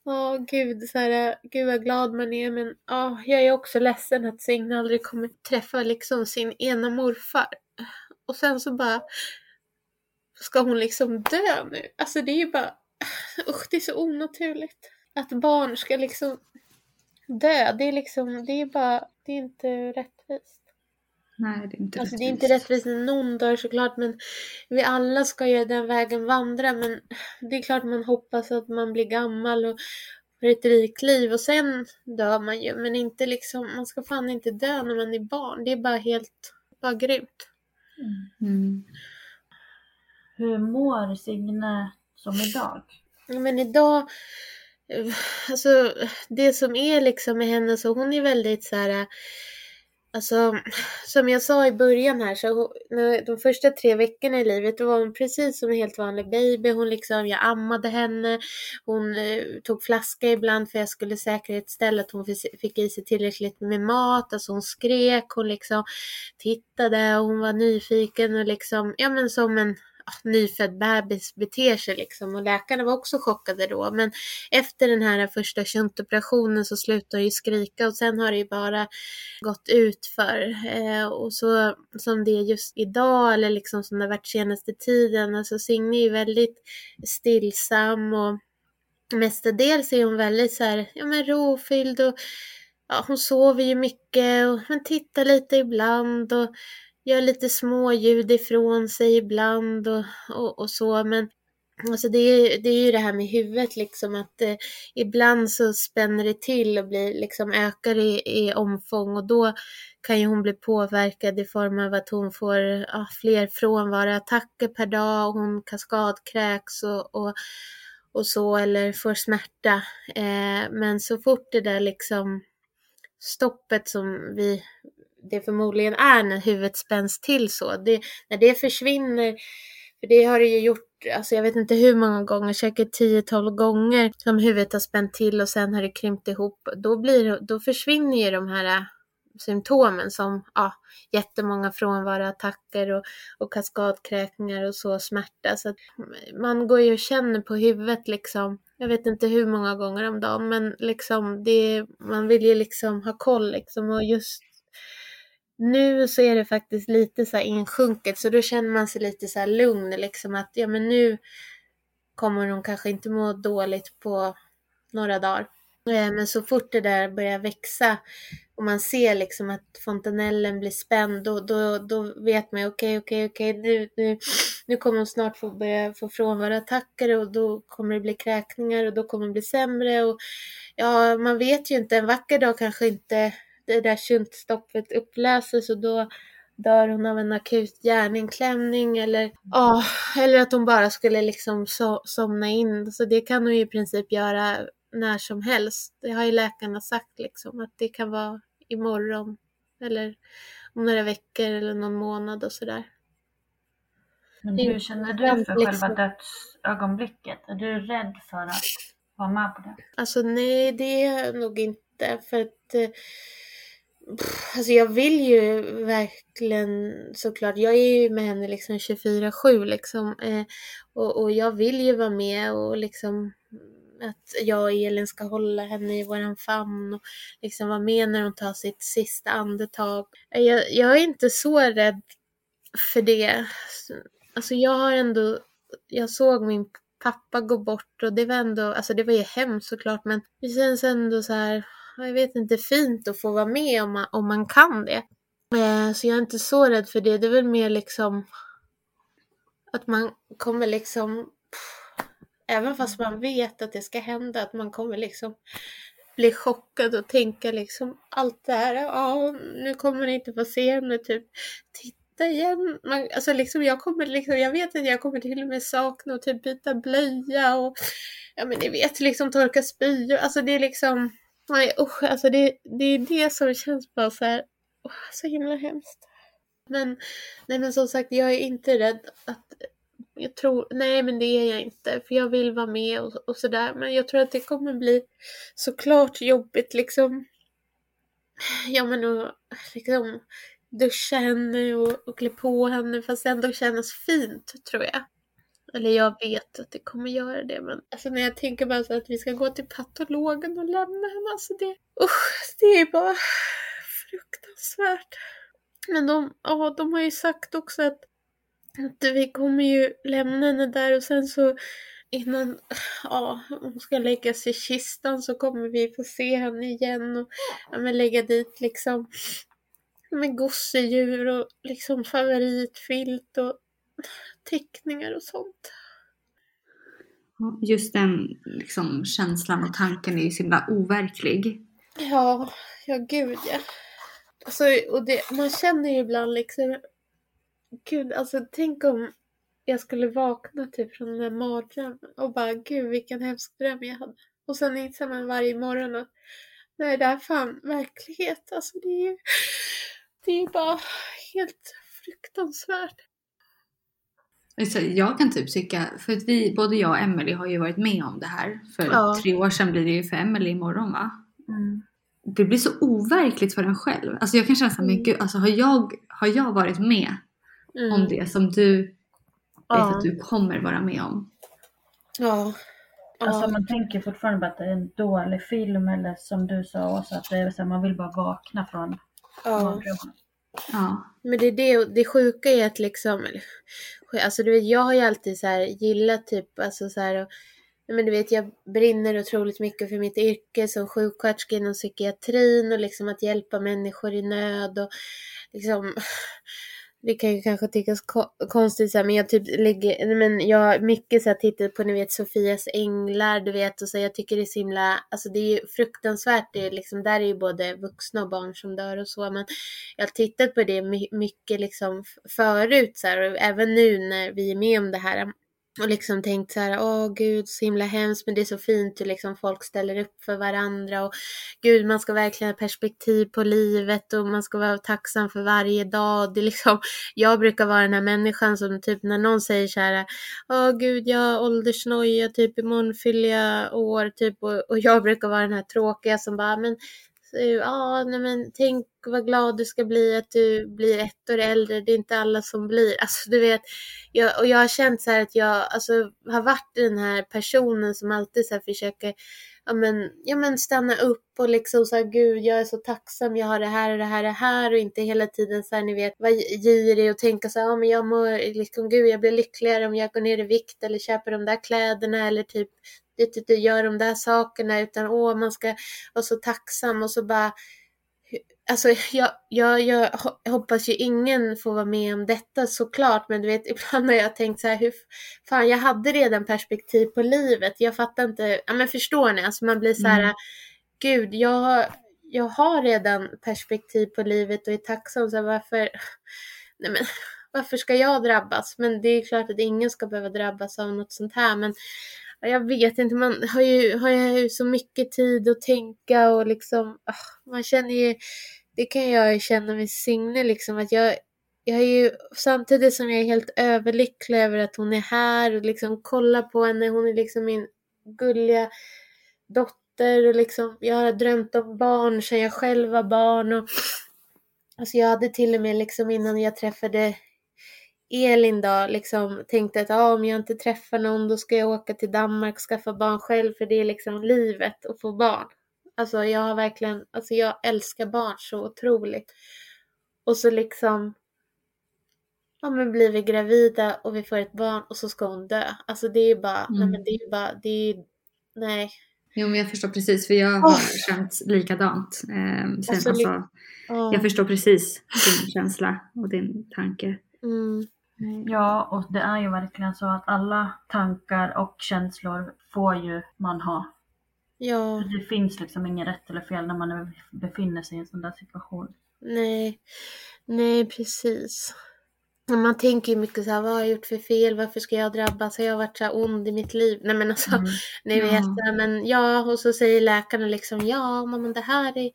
Åh gud, så här, gud vad glad man är men åh, jag är också ledsen att Signe aldrig kommer träffa liksom sin ena morfar. Och sen så bara ska hon liksom dö nu. Alltså det är ju bara, usch det är så onaturligt. Att barn ska liksom dö, det är liksom, det är bara, det är inte rättvist. Nej, det är inte alltså, rättvist. Det är inte rättvist när någon dör såklart, men vi alla ska ju den vägen vandra. Men det är klart man hoppas att man blir gammal och får ett rikt liv och sen dör man ju. Men inte liksom, man ska fan inte dö när man är barn. Det är bara helt, bara grymt. Mm. Hur mår Signe som idag? Men idag, eh, alltså det som är liksom med henne så hon är väldigt så här Alltså, som jag sa i början här, så de första tre veckorna i livet, då var hon precis som en helt vanlig baby. Hon liksom, jag ammade henne, hon eh, tog flaska ibland för jag skulle säkerhetsställa att hon fick i sig tillräckligt med mat. Alltså hon skrek, hon liksom tittade och hon var nyfiken och liksom, ja men som en Ah, nyfödd bebis beter sig liksom. Och läkarna var också chockade då. Men efter den här första köntoperationen så slutade ju skrika och sen har det ju bara gått ut för. Eh, och så som det är just idag eller liksom som det har varit senaste tiden. Alltså Signe är ju väldigt stillsam och mestadels är hon väldigt så här, ja men rofylld och ja, hon sover ju mycket och men tittar lite ibland och gör lite små ljud ifrån sig ibland och, och, och så men Alltså det är, det är ju det här med huvudet liksom att eh, ibland så spänner det till och blir liksom ökar i, i omfång och då kan ju hon bli påverkad i form av att hon får ja, fler frånvaroattacker per dag och hon kaskadkräks och, och, och så eller får smärta. Eh, men så fort det där liksom stoppet som vi det förmodligen är när huvudet spänns till så. Det, när det försvinner, för det har det ju gjort, alltså jag vet inte hur många gånger, säkert 10-12 gånger som huvudet har spänt till och sen har det krympt ihop. Då, blir, då försvinner ju de här äh, symptomen som ja, jättemånga frånvaroattacker och, och kaskadkräkningar och så smärta. Så att man går ju och känner på huvudet liksom. Jag vet inte hur många gånger om dagen men liksom det, man vill ju liksom ha koll liksom och just nu så är det faktiskt lite så här insjunket så då känner man sig lite så här lugn liksom att ja men nu kommer hon kanske inte må dåligt på några dagar. Eh, men så fort det där börjar växa och man ser liksom att fontanellen blir spänd då, då, då vet man okej, okej, okej, nu, nu, nu kommer hon snart få börja få frånvaroattacker och då kommer det bli kräkningar och då kommer det bli sämre och ja, man vet ju inte, en vacker dag kanske inte det där shuntstoppet upplöses och då dör hon av en akut hjärninklämning eller, ja, eller att hon bara skulle liksom so somna in. Så det kan hon ju i princip göra när som helst. Det har ju läkarna sagt liksom att det kan vara imorgon eller om några veckor eller någon månad och sådär. Men hur känner du för själva dödsögonblicket? Är du rädd för att vara med på det? Alltså nej, det är jag nog inte för att Pff, Alltså jag vill ju verkligen såklart, jag är ju med henne liksom 24-7 liksom eh, och, och jag vill ju vara med och liksom att jag och Elin ska hålla henne i våran famn och liksom vara med när hon tar sitt sista andetag. Eh, jag, jag är inte så rädd för det. Alltså, alltså jag har ändå, jag såg min pappa gå bort och det var ändå, alltså det var ju hemskt såklart men det känns ändå så här, jag vet inte, fint att få vara med om man, om man kan det. Eh, så jag är inte så rädd för det, det är väl mer liksom att man kommer liksom Även fast man vet att det ska hända, att man kommer liksom bli chockad och tänka liksom allt det här, ja nu kommer ni inte få se henne typ titta igen. Man, alltså liksom jag kommer liksom, jag vet att jag kommer till och med sakna och typ byta blöja och ja men ni vet liksom torka spyor, alltså det är liksom, nej usch, alltså det, det är det som känns bara så här, oh, så himla hemskt. Men, nej men som sagt, jag är inte rädd att jag tror, nej men det är jag inte för jag vill vara med och, och sådär men jag tror att det kommer bli såklart jobbigt liksom. Ja men och liksom duscha henne och, och klä på henne fast det ändå kännas fint tror jag. Eller jag vet att det kommer göra det men alltså när jag tänker bara så att vi ska gå till patologen och lämna henne alltså det, usch, det är bara fruktansvärt. Men de, ja, de har ju sagt också att att vi kommer ju lämna henne där och sen så innan ja, hon ska läggas i kistan så kommer vi få se henne igen och ja, men lägga dit liksom med gosedjur och liksom favoritfilt och teckningar och sånt. Just den liksom, känslan och tanken är ju så himla overklig. Ja, ja gud ja. Alltså, och det, man känner ju ibland liksom Gud, alltså tänk om jag skulle vakna typ från den där mardrömmen och bara gud vilken hemsk dröm jag hade. Och sen inser man varje morgon att nej det är fan verklighet. Alltså det är ju det är bara helt fruktansvärt. Jag kan typ tycka, för att vi, både jag och Emelie har ju varit med om det här. För Ja. tre år sedan blir det ju för Emelie imorgon va? Mm. Det blir så overkligt för en själv. Alltså jag kan känna såhär, men Mm. gud, alltså har jag, har jag varit med Mm. om det som du vet Ja. att du kommer vara med om? Ja. Alltså man tänker fortfarande bara att det är en dålig film eller som du sa också att det är så här, man vill bara vakna från ja. Ja. Men det är det, det sjuka är att liksom, alltså du vet jag har ju alltid så här gillat typ, alltså så här, och, men du vet jag brinner otroligt mycket för mitt yrke som sjuksköterska inom psykiatrin och liksom att hjälpa människor i nöd och liksom det kan ju kanske tyckas ko- konstigt så här, men jag typ lägger, men jag har mycket så här tittat på ni vet Sofias änglar, du vet och så jag tycker det är så himla, alltså det är ju fruktansvärt, det är liksom, där är ju både vuxna och barn som dör och så, men jag har tittat på det mycket liksom förut så här, och även nu när vi är med om det här och liksom tänkt så här, åh gud så himla hemskt men det är så fint hur liksom folk ställer upp för varandra och gud man ska verkligen ha perspektiv på livet och man ska vara tacksam för varje dag. Det är liksom, jag brukar vara den här människan som typ när någon säger så här, åh gud jag har åldersnoja, typ imorgon fyller jag år typ och, och jag brukar vara den här tråkiga som bara, men så, nej men tänk vad glad du ska bli att du blir ett år äldre. Det är inte alla som blir. Alltså du vet, jag, och jag har känt så här att jag alltså, har varit den här personen som alltid så här försöker ja, men, ja, men stanna upp och liksom så här, gud jag är så tacksam, jag har det här och det här och det här och inte hela tiden så här, ni vet, vara girig och tänka så här, ja men jag mår, liksom gud jag blir lyckligare om jag går ner i vikt eller köper de där kläderna eller typ det, det, det, gör de där sakerna utan åh man ska vara så tacksam och så bara Alltså jag, jag, jag ho- hoppas ju ingen får vara med om detta såklart men du vet ibland har jag tänkt så här hur fan jag hade redan perspektiv på livet. Jag fattar inte, ja men förstår ni? Alltså man blir så här Mm. gud jag, jag har redan perspektiv på livet och är tacksam. Så varför, nej men, varför ska jag drabbas? Men det är klart att ingen ska behöva drabbas av något sånt här. Men jag vet inte, man har ju, har ju så mycket tid att tänka och liksom, ah, man känner ju, det kan jag känna med Signe liksom, att jag, jag är ju samtidigt som jag är helt överlycklig över att hon är här och liksom kollar på henne, hon är liksom min gulliga dotter och liksom, jag har drömt om barn sedan jag själv var barn och alltså jag hade till och med liksom innan jag träffade Elin då liksom tänkte att ah, om jag inte träffar någon då ska jag åka till Danmark och skaffa barn själv för det är liksom livet att få barn. Alltså jag har verkligen, alltså jag älskar barn så otroligt. Och så liksom, ja men blir vi gravida och vi får ett barn och så ska hon dö. Alltså det är bara, mm. nej men det är bara, det är, nej. Jo men jag förstår precis för jag har oh. känt likadant. Eh, sen, alltså, alltså, oh. Jag förstår precis din känsla och din tanke. Mm. Ja, och det är ju verkligen så att alla tankar och känslor får ju man ha. Ja. Det finns liksom inget rätt eller fel när man befinner sig i en sån där situation. Nej, nej precis. Man tänker ju mycket så här, vad har jag gjort för fel? Varför ska jag drabbas? Har jag varit så här ond i mitt liv? Nej men alltså, mm. ni vet, ja. men ja, och så säger läkarna liksom, ja men det här är,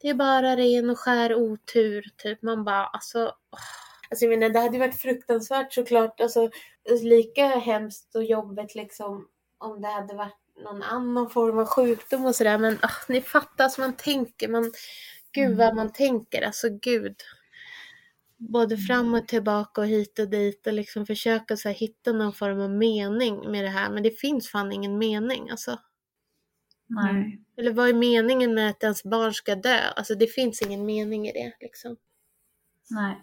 det är bara ren och skär otur, typ. Man bara, alltså, oh Alltså jag menar, det hade varit fruktansvärt såklart. Alltså, lika hemskt och jobbigt liksom om det hade varit någon annan form av sjukdom och sådär. Men oh, ni fattar, alltså man tänker, man, gud vad man tänker, alltså gud. Både fram och tillbaka och hit och dit och liksom försöka så här, hitta någon form av mening med det här. Men det finns fan ingen mening alltså. Nej. Eller vad är meningen med att ens barn ska dö? Alltså det finns ingen mening i det liksom. Nej.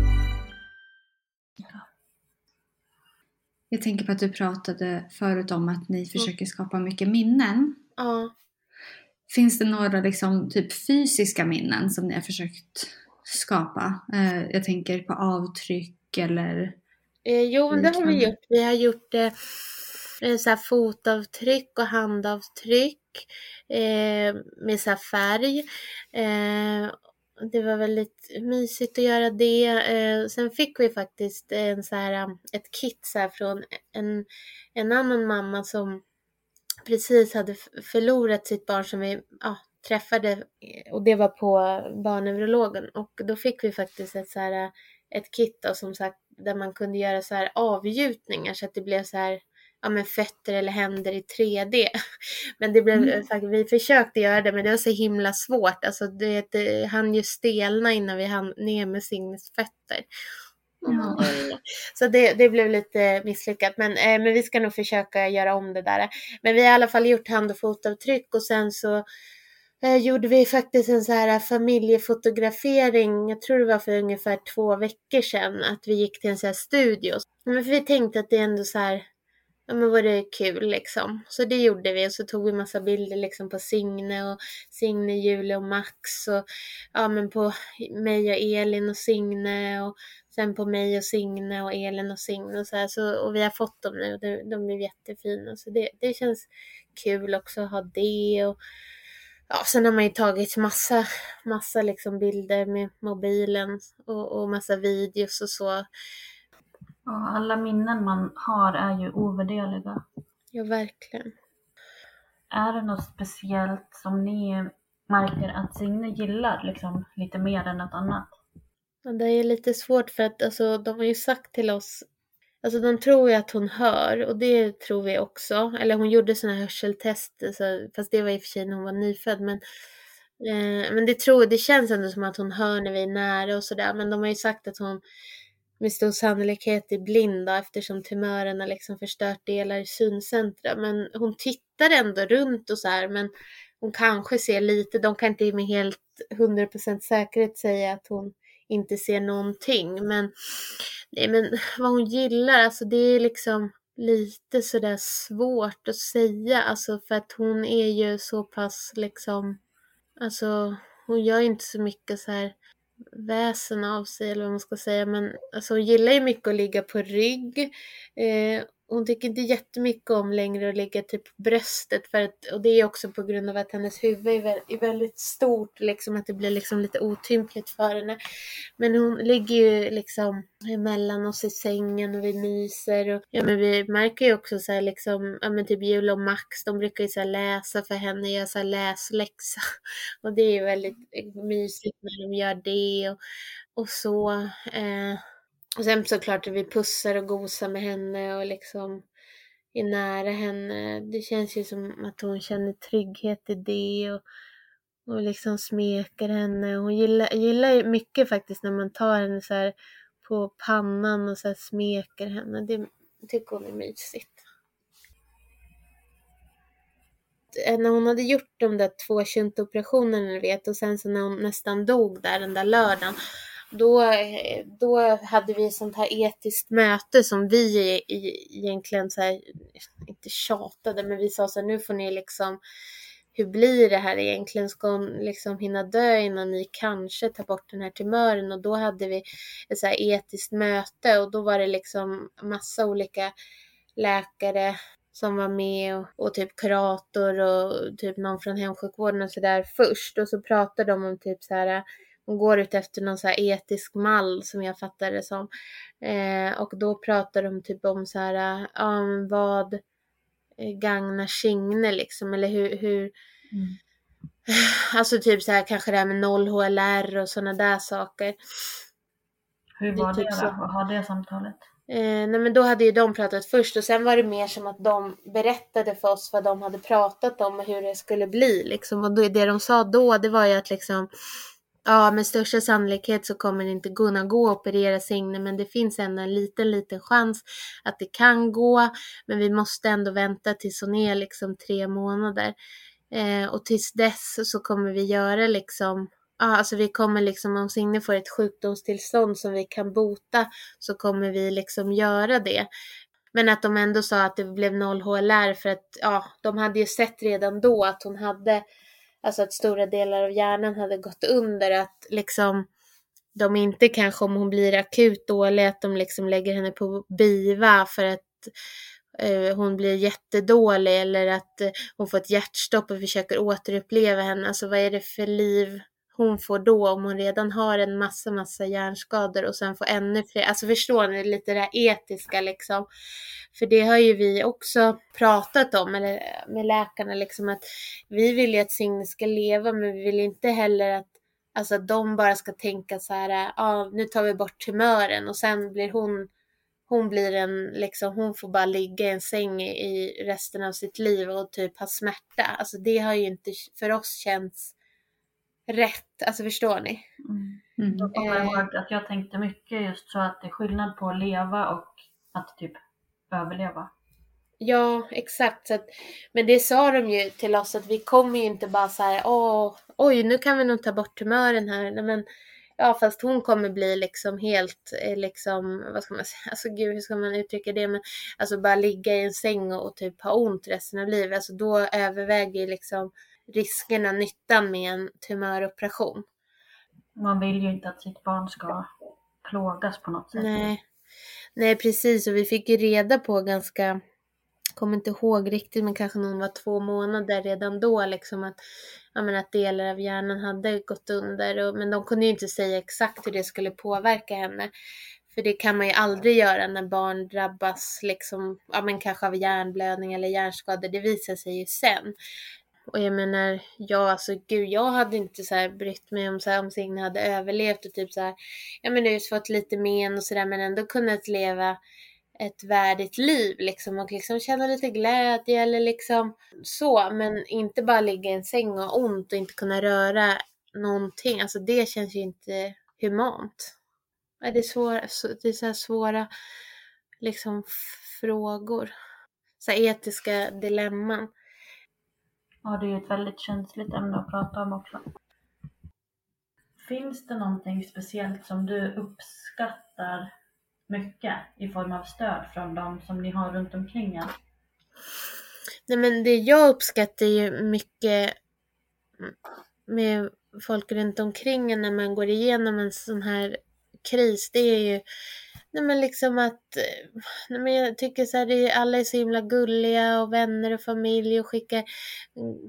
Jag tänker på att du pratade förut om att ni försöker skapa mycket minnen. Ja. Finns det några liksom, typ fysiska minnen som ni har försökt skapa? Eh, jag tänker på avtryck eller... Eh, jo, det har vi gjort. Vi har gjort eh, så fotavtryck och handavtryck eh, med så färg. Det var väldigt mysigt att göra det. Eh, sen fick vi faktiskt en så här, um, ett kit så här från en, en annan mamma som precis hade förlorat sitt barn som vi ja, träffade eh, och det var på barnneurologen och då fick vi faktiskt ett, så här, ett kit då, som sagt där man kunde göra så här avgjutningar så att det blev så här ja, men fötter eller händer i 3D. Men det blev, mm. vi försökte göra det men det var så himla svårt. Alltså det, det hann ju stelna innan vi hann ner med Signes fötter. Mm. Så det, det blev lite misslyckat. Men, eh, men vi ska nog försöka göra om det där. Men vi har i alla fall gjort hand och fotavtryck och sen så eh, gjorde vi faktiskt en så här familjefotografering. Jag tror det var för ungefär två veckor sedan. Att vi gick till en så här studio. Men för vi tänkte att det är ändå så här ja men var det kul liksom. Så det gjorde vi och så tog vi massa bilder liksom på Signe och Signe, Julie och Max och ja men på mig och Elin och Signe och sen på mig och Signe och Elin och Signe och så här. Så, och vi har fått dem nu och de, de är jättefina så det, det känns kul också att ha det och ja, sen har man ju tagit massa, massa liksom bilder med mobilen och, och massa videos och så. Och alla minnen man har är ju ovärderliga. Ja, verkligen. Är det något speciellt som ni märker att Signe gillar liksom lite mer än något annat? Ja, det är lite svårt för att alltså, de har ju sagt till oss Alltså de tror ju att hon hör och det tror vi också. Eller hon gjorde sådana hörseltest, alltså, fast det var i och för sig när hon var nyfödd. Men, eh, men det, tror, det känns ändå som att hon hör när vi är nära och sådär. Men de har ju sagt att hon med stor sannolikhet är blind eftersom tumören har liksom förstört delar i syncentra. Men hon tittar ändå runt och så här, men hon kanske ser lite. De kan inte med helt 100% säkerhet säga att hon inte ser någonting. Men, nej, men vad hon gillar, alltså det är liksom lite sådär svårt att säga. Alltså för att hon är ju så pass liksom, alltså hon gör inte så mycket så här väsen av sig eller vad man ska säga. Men alltså hon gillar ju mycket att ligga på rygg. Eh, hon tycker inte jättemycket om längre att ligga typ på bröstet för att, och det är också på grund av att hennes huvud är, väldigt stort, liksom att det blir liksom lite otympligt för henne. Men hon ligger ju liksom emellan oss i sängen och vi myser och ja men vi märker ju också så här liksom, ja men typ Jul och Max, de brukar ju så läsa för henne, göra så här läsläxa och det är ju väldigt mysigt när de gör det och, och så. Eh, och sen såklart att vi pussar och gosar med henne och liksom är nära henne. Det känns ju som att hon känner trygghet i det och, och liksom smeker henne. Hon gillar, gillar mycket faktiskt när man tar henne så här på pannan och så här smeker henne. Det tycker hon är mysigt. Eh, när hon hade gjort de där två köntoperationerna, ni vet, och sen så när hon nästan dog där den där lördagen då, då hade vi ett sånt här etiskt möte som vi egentligen så här, inte tjatade, men vi sa så här, nu får ni liksom, hur blir det här egentligen? Ska hon liksom hinna dö innan ni kanske tar bort den här tumören? Och då hade vi ett så här etiskt möte och då var det liksom massa olika läkare som var med och, och, typ kurator och typ någon från hemsjukvården och sådär först. Och så pratade de om typ så här hon går ut efter någon så här etisk mall som jag fattar det som. Eh, och då pratar de typ om så här, um, vad gagnar Signe liksom, eller hur, hur mm. Alltså typ så här kanske det här med noll HLR och sådana där saker. Hur var det, det typ då? Vad har det samtalet? Eh, nej men då hade ju de pratat först och sen var det mer som att de berättade för oss vad de hade pratat om och hur det skulle bli liksom. Och det de sa då det var ju att liksom Ja, med största sannolikhet så kommer det inte kunna gå att operera Signe, men det finns ändå en liten, liten chans att det kan gå. Men vi måste ändå vänta tills hon är liksom tre månader. Eh, och tills dess så kommer vi göra liksom Ja, alltså vi kommer liksom, om Signe får ett sjukdomstillstånd som vi kan bota så kommer vi liksom göra det. Men att de ändå sa att det blev noll HLR för att ja, de hade ju sett redan då att hon hade alltså att stora delar av hjärnan hade gått under, att liksom de inte kanske om hon blir akut dålig, att de liksom lägger henne på BIVA för att eh, hon blir jättedålig eller att eh, hon får ett hjärtstopp och försöker återuppleva henne. Alltså vad är det för liv hon får då om hon redan har en massa, massa hjärnskador och sen får ännu fler. Alltså förstår ni lite det här etiska liksom. För det har ju vi också pratat om eller, med läkarna liksom att vi vill ju att Signe ska leva men vi vill inte heller att Alltså att de bara ska tänka så här, ja ah, nu tar vi bort tumören och sen blir hon hon blir en, liksom, hon får bara ligga i en säng i resten av sitt liv och typ ha smärta. Alltså det har ju inte för oss känts rätt. Alltså förstår ni? Mm. Mm. Jag kommer ihåg att jag tänkte mycket just så att det är skillnad på att leva och att typ överleva. Ja, exakt. Så att, men det sa de ju till oss att vi kommer ju inte bara så här, åh, oj, nu kan vi nog ta bort tumören här. Nej, men, ja, fast hon kommer bli liksom helt, eh, liksom, vad ska man säga, alltså gud, hur ska man uttrycka det? Men alltså bara ligga i en säng och, och typ ha ont resten av livet. Alltså då överväger liksom riskerna, nyttan med en tumöroperation. Man vill ju inte att sitt barn ska plågas på något sätt. Nej, Nej precis och vi fick ju reda på ganska, kommer inte ihåg riktigt men kanske någon var två månader redan då liksom att, ja, men att delar av hjärnan hade gått under och, men de kunde ju inte säga exakt hur det skulle påverka henne. För det kan man ju aldrig göra när barn drabbas liksom, ja men kanske av hjärnblödning eller hjärnskador. Det visar sig ju sen. Och jag menar, jag alltså gud, jag hade inte så här brytt mig om, så här, om Signe hade överlevt och typ så här, ja men just fått lite men och sådär men ändå kunnat leva ett värdigt liv liksom och liksom känna lite glädje eller liksom så men inte bara ligga i en säng och ha ont och inte kunna röra någonting. Alltså det känns ju inte humant. Det är, svåra, det är så här svåra liksom frågor. Så här etiska dilemman. Ja, det är ju ett väldigt känsligt ämne att prata om också. Finns det någonting speciellt som du uppskattar mycket i form av stöd från de som ni har runt omkring er? Nej men det jag uppskattar ju mycket med folk runt omkring när man går igenom en sån här kris, det är ju Nej men liksom att, eh, nej men jag tycker så här, det är, alla är så himla gulliga och vänner och familj och skickar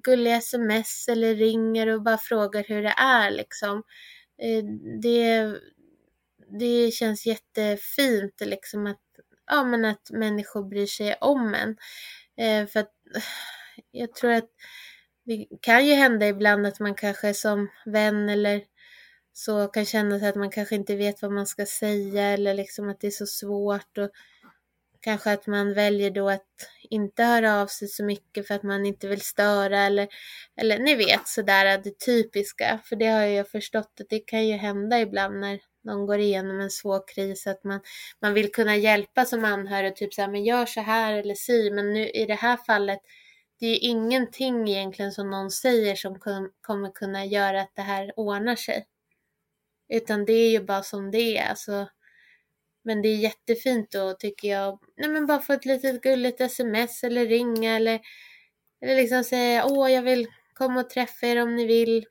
gulliga sms eller ringer och bara frågar hur det är liksom. Eh, det, det känns jättefint liksom att, ja men att människor bryr sig om en. Eh, för att jag tror att det kan ju hända ibland att man kanske som vän eller så kan känna sig att man kanske inte vet vad man ska säga eller liksom att det är så svårt och kanske att man väljer då att inte höra av sig så mycket för att man inte vill störa eller, eller ni vet sådär det typiska. För det har jag förstått att det kan ju hända ibland när någon går igenom en svår kris att man, man vill kunna hjälpa som anhörig, typ såhär, men gör så här eller si, men nu i det här fallet det är ju ingenting egentligen som någon säger som kommer kunna göra att det här ordnar sig. Utan det är ju bara som det är. Alltså, men det är jättefint då tycker jag. Nej men bara få ett litet gulligt sms eller ringa eller, eller liksom säga åh jag vill komma och träffa er om ni vill.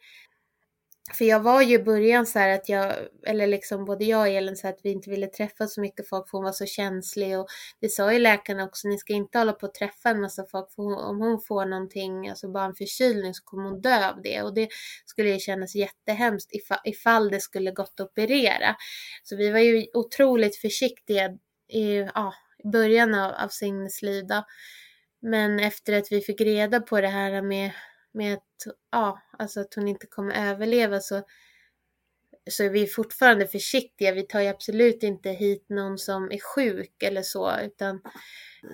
För jag var ju i början så här att jag, eller liksom både jag och Elin så att vi inte ville träffa så mycket folk för hon var så känslig och det sa ju läkarna också, ni ska inte hålla på att träffa en massa folk för om hon får någonting, alltså bara en förkylning så kommer hon dö av det och det skulle ju kännas jättehemskt ifall, ifall det skulle gått att operera. Så vi var ju otroligt försiktiga i, ja, i början av, av Signes liv då. Men efter att vi fick reda på det här med med att, ja, alltså att hon inte kommer överleva så, så är vi fortfarande försiktiga. Vi tar ju absolut inte hit någon som är sjuk eller så, utan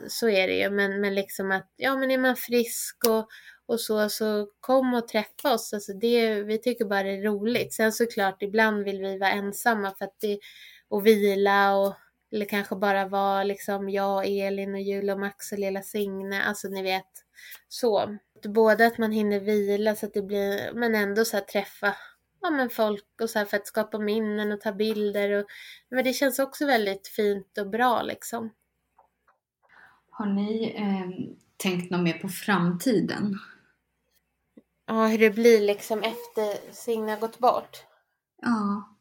så är det ju. Men, men liksom att, ja men är man frisk och, och så, så kom och träffa oss. Alltså det, vi tycker bara det är roligt. Sen såklart, ibland vill vi vara ensamma för att det, och vila och eller kanske bara vara liksom jag, Elin och Julia och Max och lilla Signe. Alltså ni vet, så. Både att man hinner vila så att det blir, men ändå så träffa ja, men folk och så för att skapa minnen och ta bilder. Och, men det känns också väldigt fint och bra liksom. Har ni eh, tänkt något mer på framtiden? Ja, hur det blir liksom efter Signe har gått bort. Ja.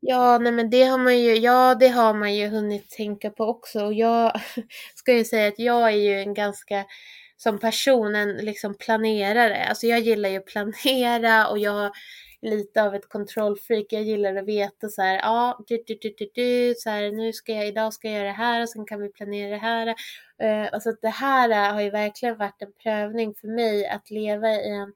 Ja, nej men det har man ju, ja det har man ju hunnit tänka på också. Och jag ska ju säga att jag är ju en ganska som person en liksom planerar planerare. Alltså jag gillar ju att planera och jag har lite av ett kontrollfreak. Jag gillar att veta så här, ja, du, du, du, du, så här, nu ska jag, idag ska jag göra det här och sen kan vi planera det här. Uh, alltså det här har ju verkligen varit en prövning för mig att leva i en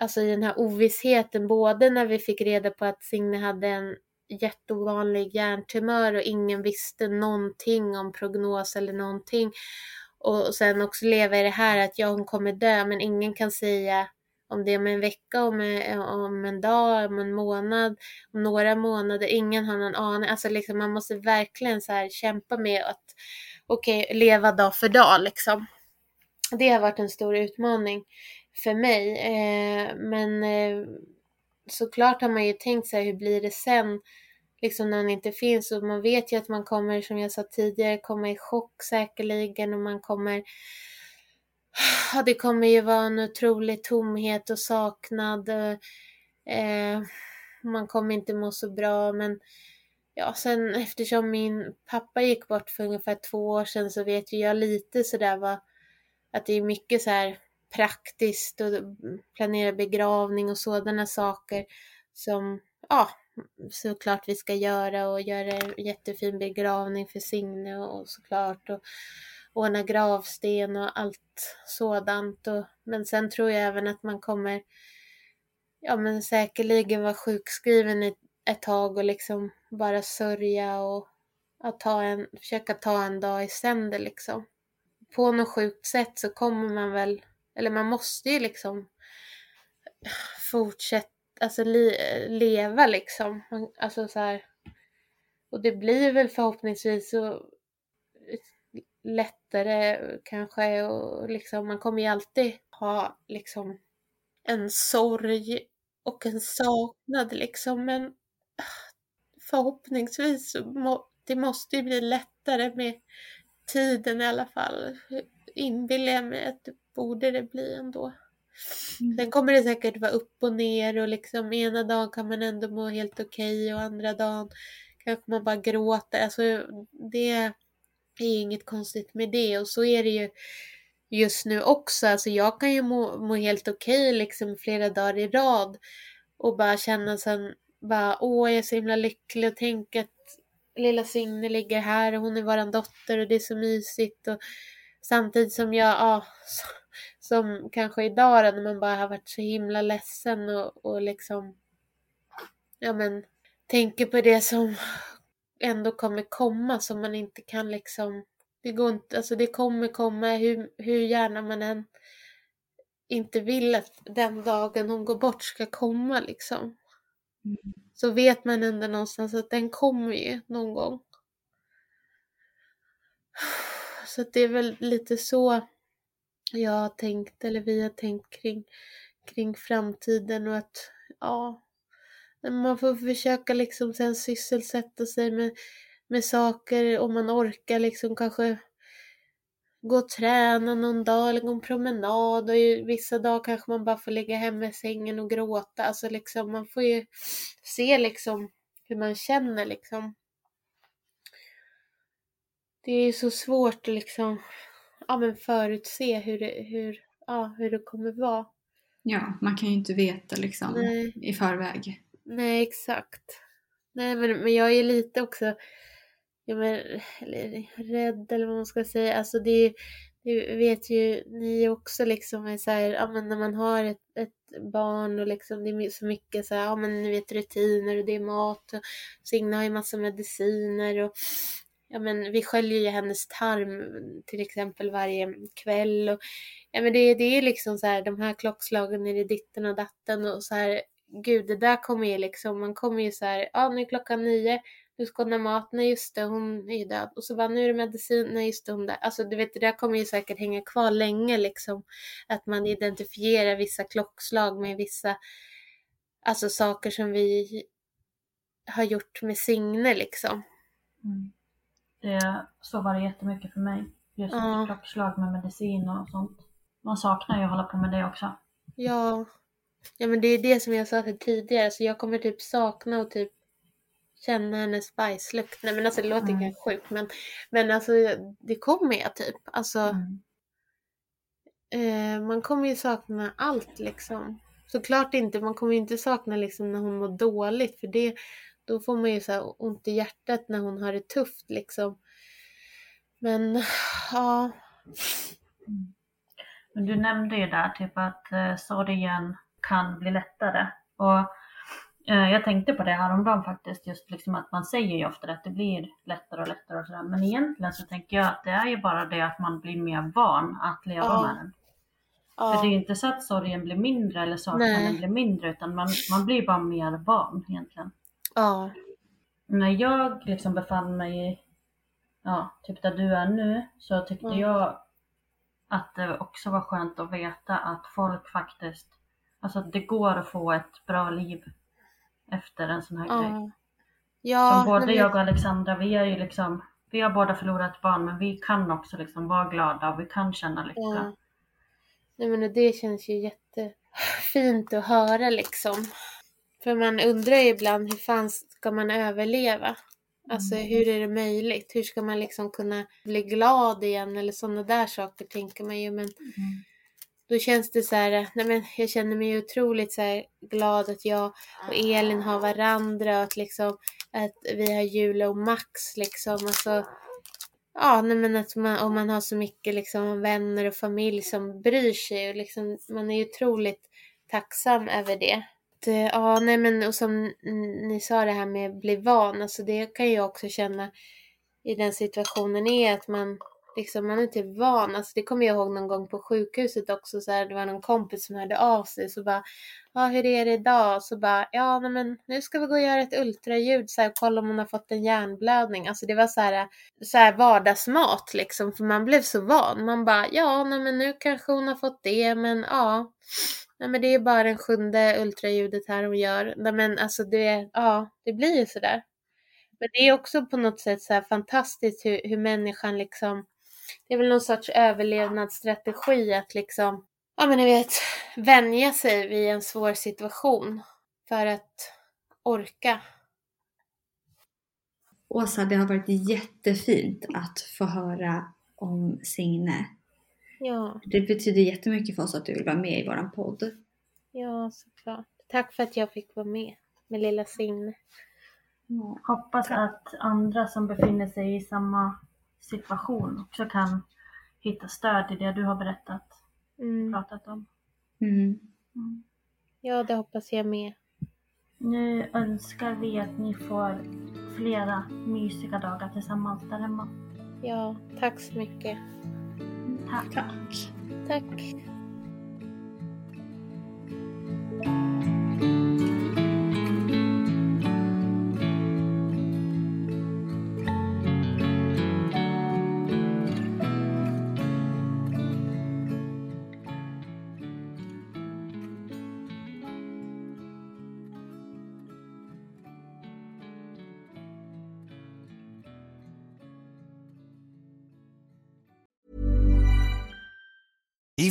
Alltså i den här ovissheten, både när vi fick reda på att Signe hade en jätteovanlig hjärntumör och ingen visste någonting om prognos eller någonting. Och sen också leva i det här att ja, hon kommer dö, men ingen kan säga om det är om en vecka, om en, om en dag, om en månad, om några månader. Ingen har någon aning. Alltså liksom, man måste verkligen så här kämpa med att okej, okay, leva dag för dag liksom. Det har varit en stor utmaning för mig. Eh, men eh, såklart har man ju tänkt sig hur blir det sen? Liksom när han inte finns och man vet ju att man kommer, som jag sa tidigare, komma i chock säkerligen och man kommer Ja, det kommer ju vara en otrolig tomhet och saknad. Eh, man kommer inte må så bra men ja, sen eftersom min pappa gick bort för ungefär två år sedan så vet ju jag lite sådär vad att det är mycket så här praktiskt och planera begravning och sådana saker som ja, såklart vi ska göra och göra en jättefin begravning för Signe och, och såklart och ordna gravsten och allt sådant. Och, men sen tror jag även att man kommer ja men säkerligen vara sjukskriven ett, ett tag och liksom bara sörja och att ta en, försöka ta en dag i sänder liksom. På något sjukt sätt så kommer man väl, eller man måste ju liksom fortsätta, alltså li, leva liksom. Alltså så här, och det blir väl förhoppningsvis så lättare kanske och liksom man kommer ju alltid ha liksom en sorg och en saknad liksom men ah, förhoppningsvis så må, det måste ju bli lättare med tiden i alla fall. Inbillar jag mig att det borde det bli ändå. Mm. Sen kommer det säkert vara upp och ner och liksom ena dagen kan man ändå må helt okej okay och andra dagen kanske man bara gråter. Alltså det är inget konstigt med det och så är det ju just nu också. Alltså jag kan ju må, må helt okej okay, liksom flera dagar i rad och bara känna sen bara åh jag är så himla lycklig och tänka att lilla Signe ligger här och hon är våran dotter och det är så mysigt och samtidigt som jag, ja, som kanske idag när man bara har varit så himla ledsen och, och liksom ja men tänker på det som ändå kommer komma som man inte kan liksom det går inte, alltså det kommer komma hur, hur gärna man än inte vill att den dagen hon går bort ska komma liksom. Mm. Så vet man ändå någonstans att den kommer ju någon gång. Så det är väl lite så jag har tänkt, eller vi har tänkt kring, kring framtiden och att ja, man får försöka liksom sen sysselsätta sig med, med saker om man orkar liksom kanske gå och träna någon dag eller gå en promenad och vissa dagar kanske man bara får ligga hemma i sängen och gråta. Alltså liksom man får ju se liksom hur man känner liksom. Det är ju så svårt liksom ja, men förutse hur det, hur, ja, hur det kommer vara. Ja, man kan ju inte veta liksom Nej. i förväg. Nej, exakt. Nej, men, men jag är lite också ja, men, eller, rädd eller vad man ska säga. Alltså det, det vet ju ni också liksom, så här, ja, men när man har ett, ett barn och liksom det är så mycket så här, ja men ni vet rutiner och det är mat och Signe har ju massa mediciner och ja men vi sköljer ju hennes tarm till exempel varje kväll och ja men det, det är liksom så här de här klockslagen är det ditten och datten och så här gud det där kommer ju liksom, man kommer ju så här, ja nu är klockan nio, nu ska hon ha mat, nej just det, hon är ju död. Och så bara, nu är det medicin, nej just det, hon där. Alltså du vet, det där kommer ju säkert hänga kvar länge liksom. Att man identifierar vissa klockslag med vissa, alltså saker som vi har gjort med Signe liksom. Mm. Det, så var det jättemycket för mig. Just ja. klockslag med medicin och sånt. Man saknar ju att hålla på med det också. Ja. Ja men det är det som jag sa till tidigare, så jag kommer typ sakna och typ känna hennes bajslukt. Nej men alltså det låter mm. kanske sjukt men, men alltså det kommer jag typ. Alltså mm. eh, man kommer ju sakna allt liksom. Såklart inte, man kommer ju inte sakna liksom när hon mår dåligt för det då får man ju så ont i hjärtat när hon har det tufft liksom. Men ja. Men du nämnde ju där typ att eh, sorgen kan bli lättare. Och eh, jag tänkte på det häromdagen faktiskt, just liksom att man säger ju ofta att det blir lättare och lättare och sådär. Men egentligen så tänker jag att det är ju bara det att man blir mer van att leva ja. med den. Ja. För det är ju inte så att sorgen blir mindre eller saknaden blir mindre utan man, man blir bara mer van egentligen. Ja. När jag liksom befann mig i, ja, typ där du är nu så tyckte mm. jag att det också var skönt att veta att folk faktiskt, alltså att det går att få ett bra liv efter en sån här ja. grej. Ja, Som både jag och Alexandra, vi är ju liksom, vi har båda förlorat barn men vi kan också liksom vara glada och vi kan känna lycka. Ja. Nej men det känns ju jättefint att höra liksom. För man undrar ju ibland hur fan ska man överleva? Alltså mm. hur är det möjligt? Hur ska man liksom kunna bli glad igen eller sådana där saker tänker man ju men mm. då känns det så här, nej men jag känner mig otroligt så här glad att jag och Elin har varandra och att liksom att vi har Julia och Max liksom. Alltså, ja, nej men att man, och man har så mycket liksom vänner och familj som bryr sig och liksom man är ju otroligt tacksam över det. Eh, ja, nej men och som ni sa det här med att bli van, alltså det kan jag också känna i den situationen är att man liksom, man är inte van. Alltså det kommer jag ihåg någon gång på sjukhuset också, så här, det var någon kompis som hörde av sig så bara, ja hur är det idag? Så bara, ja nej, men nu ska vi gå och göra ett ultraljud så här, och kolla om hon har fått en hjärnblödning. Alltså det var så här, så här vardagsmat liksom, för man blev så van. Man bara, ja nej men nu kanske hon har fått det, men ja. Nej men det är bara den sjunde ultraljudet här hon gör. Nej men alltså det, ja, det blir ju sådär. Men det är också på något sätt så här fantastiskt hur, hur människan liksom, det är väl någon sorts överlevnadsstrategi att liksom, ja men ni vet, vänja sig vid en svår situation för att orka. Åsa, det har varit jättefint att få höra om Signe. Ja. Det betyder jättemycket för oss att du vill vara med i våran podd. Ja, såklart. Tack för att jag fick vara med med lilla Signe. Ja. Hoppas att andra som befinner sig i samma situation också kan hitta stöd i det du har berättat Mm. pratat om. Mm. Mm. Ja, det hoppas jag med. Nu önskar vi att ni får flera mysiga dagar tillsammans där hemma. Ja, tack så mycket. Tack. Tack. Tack.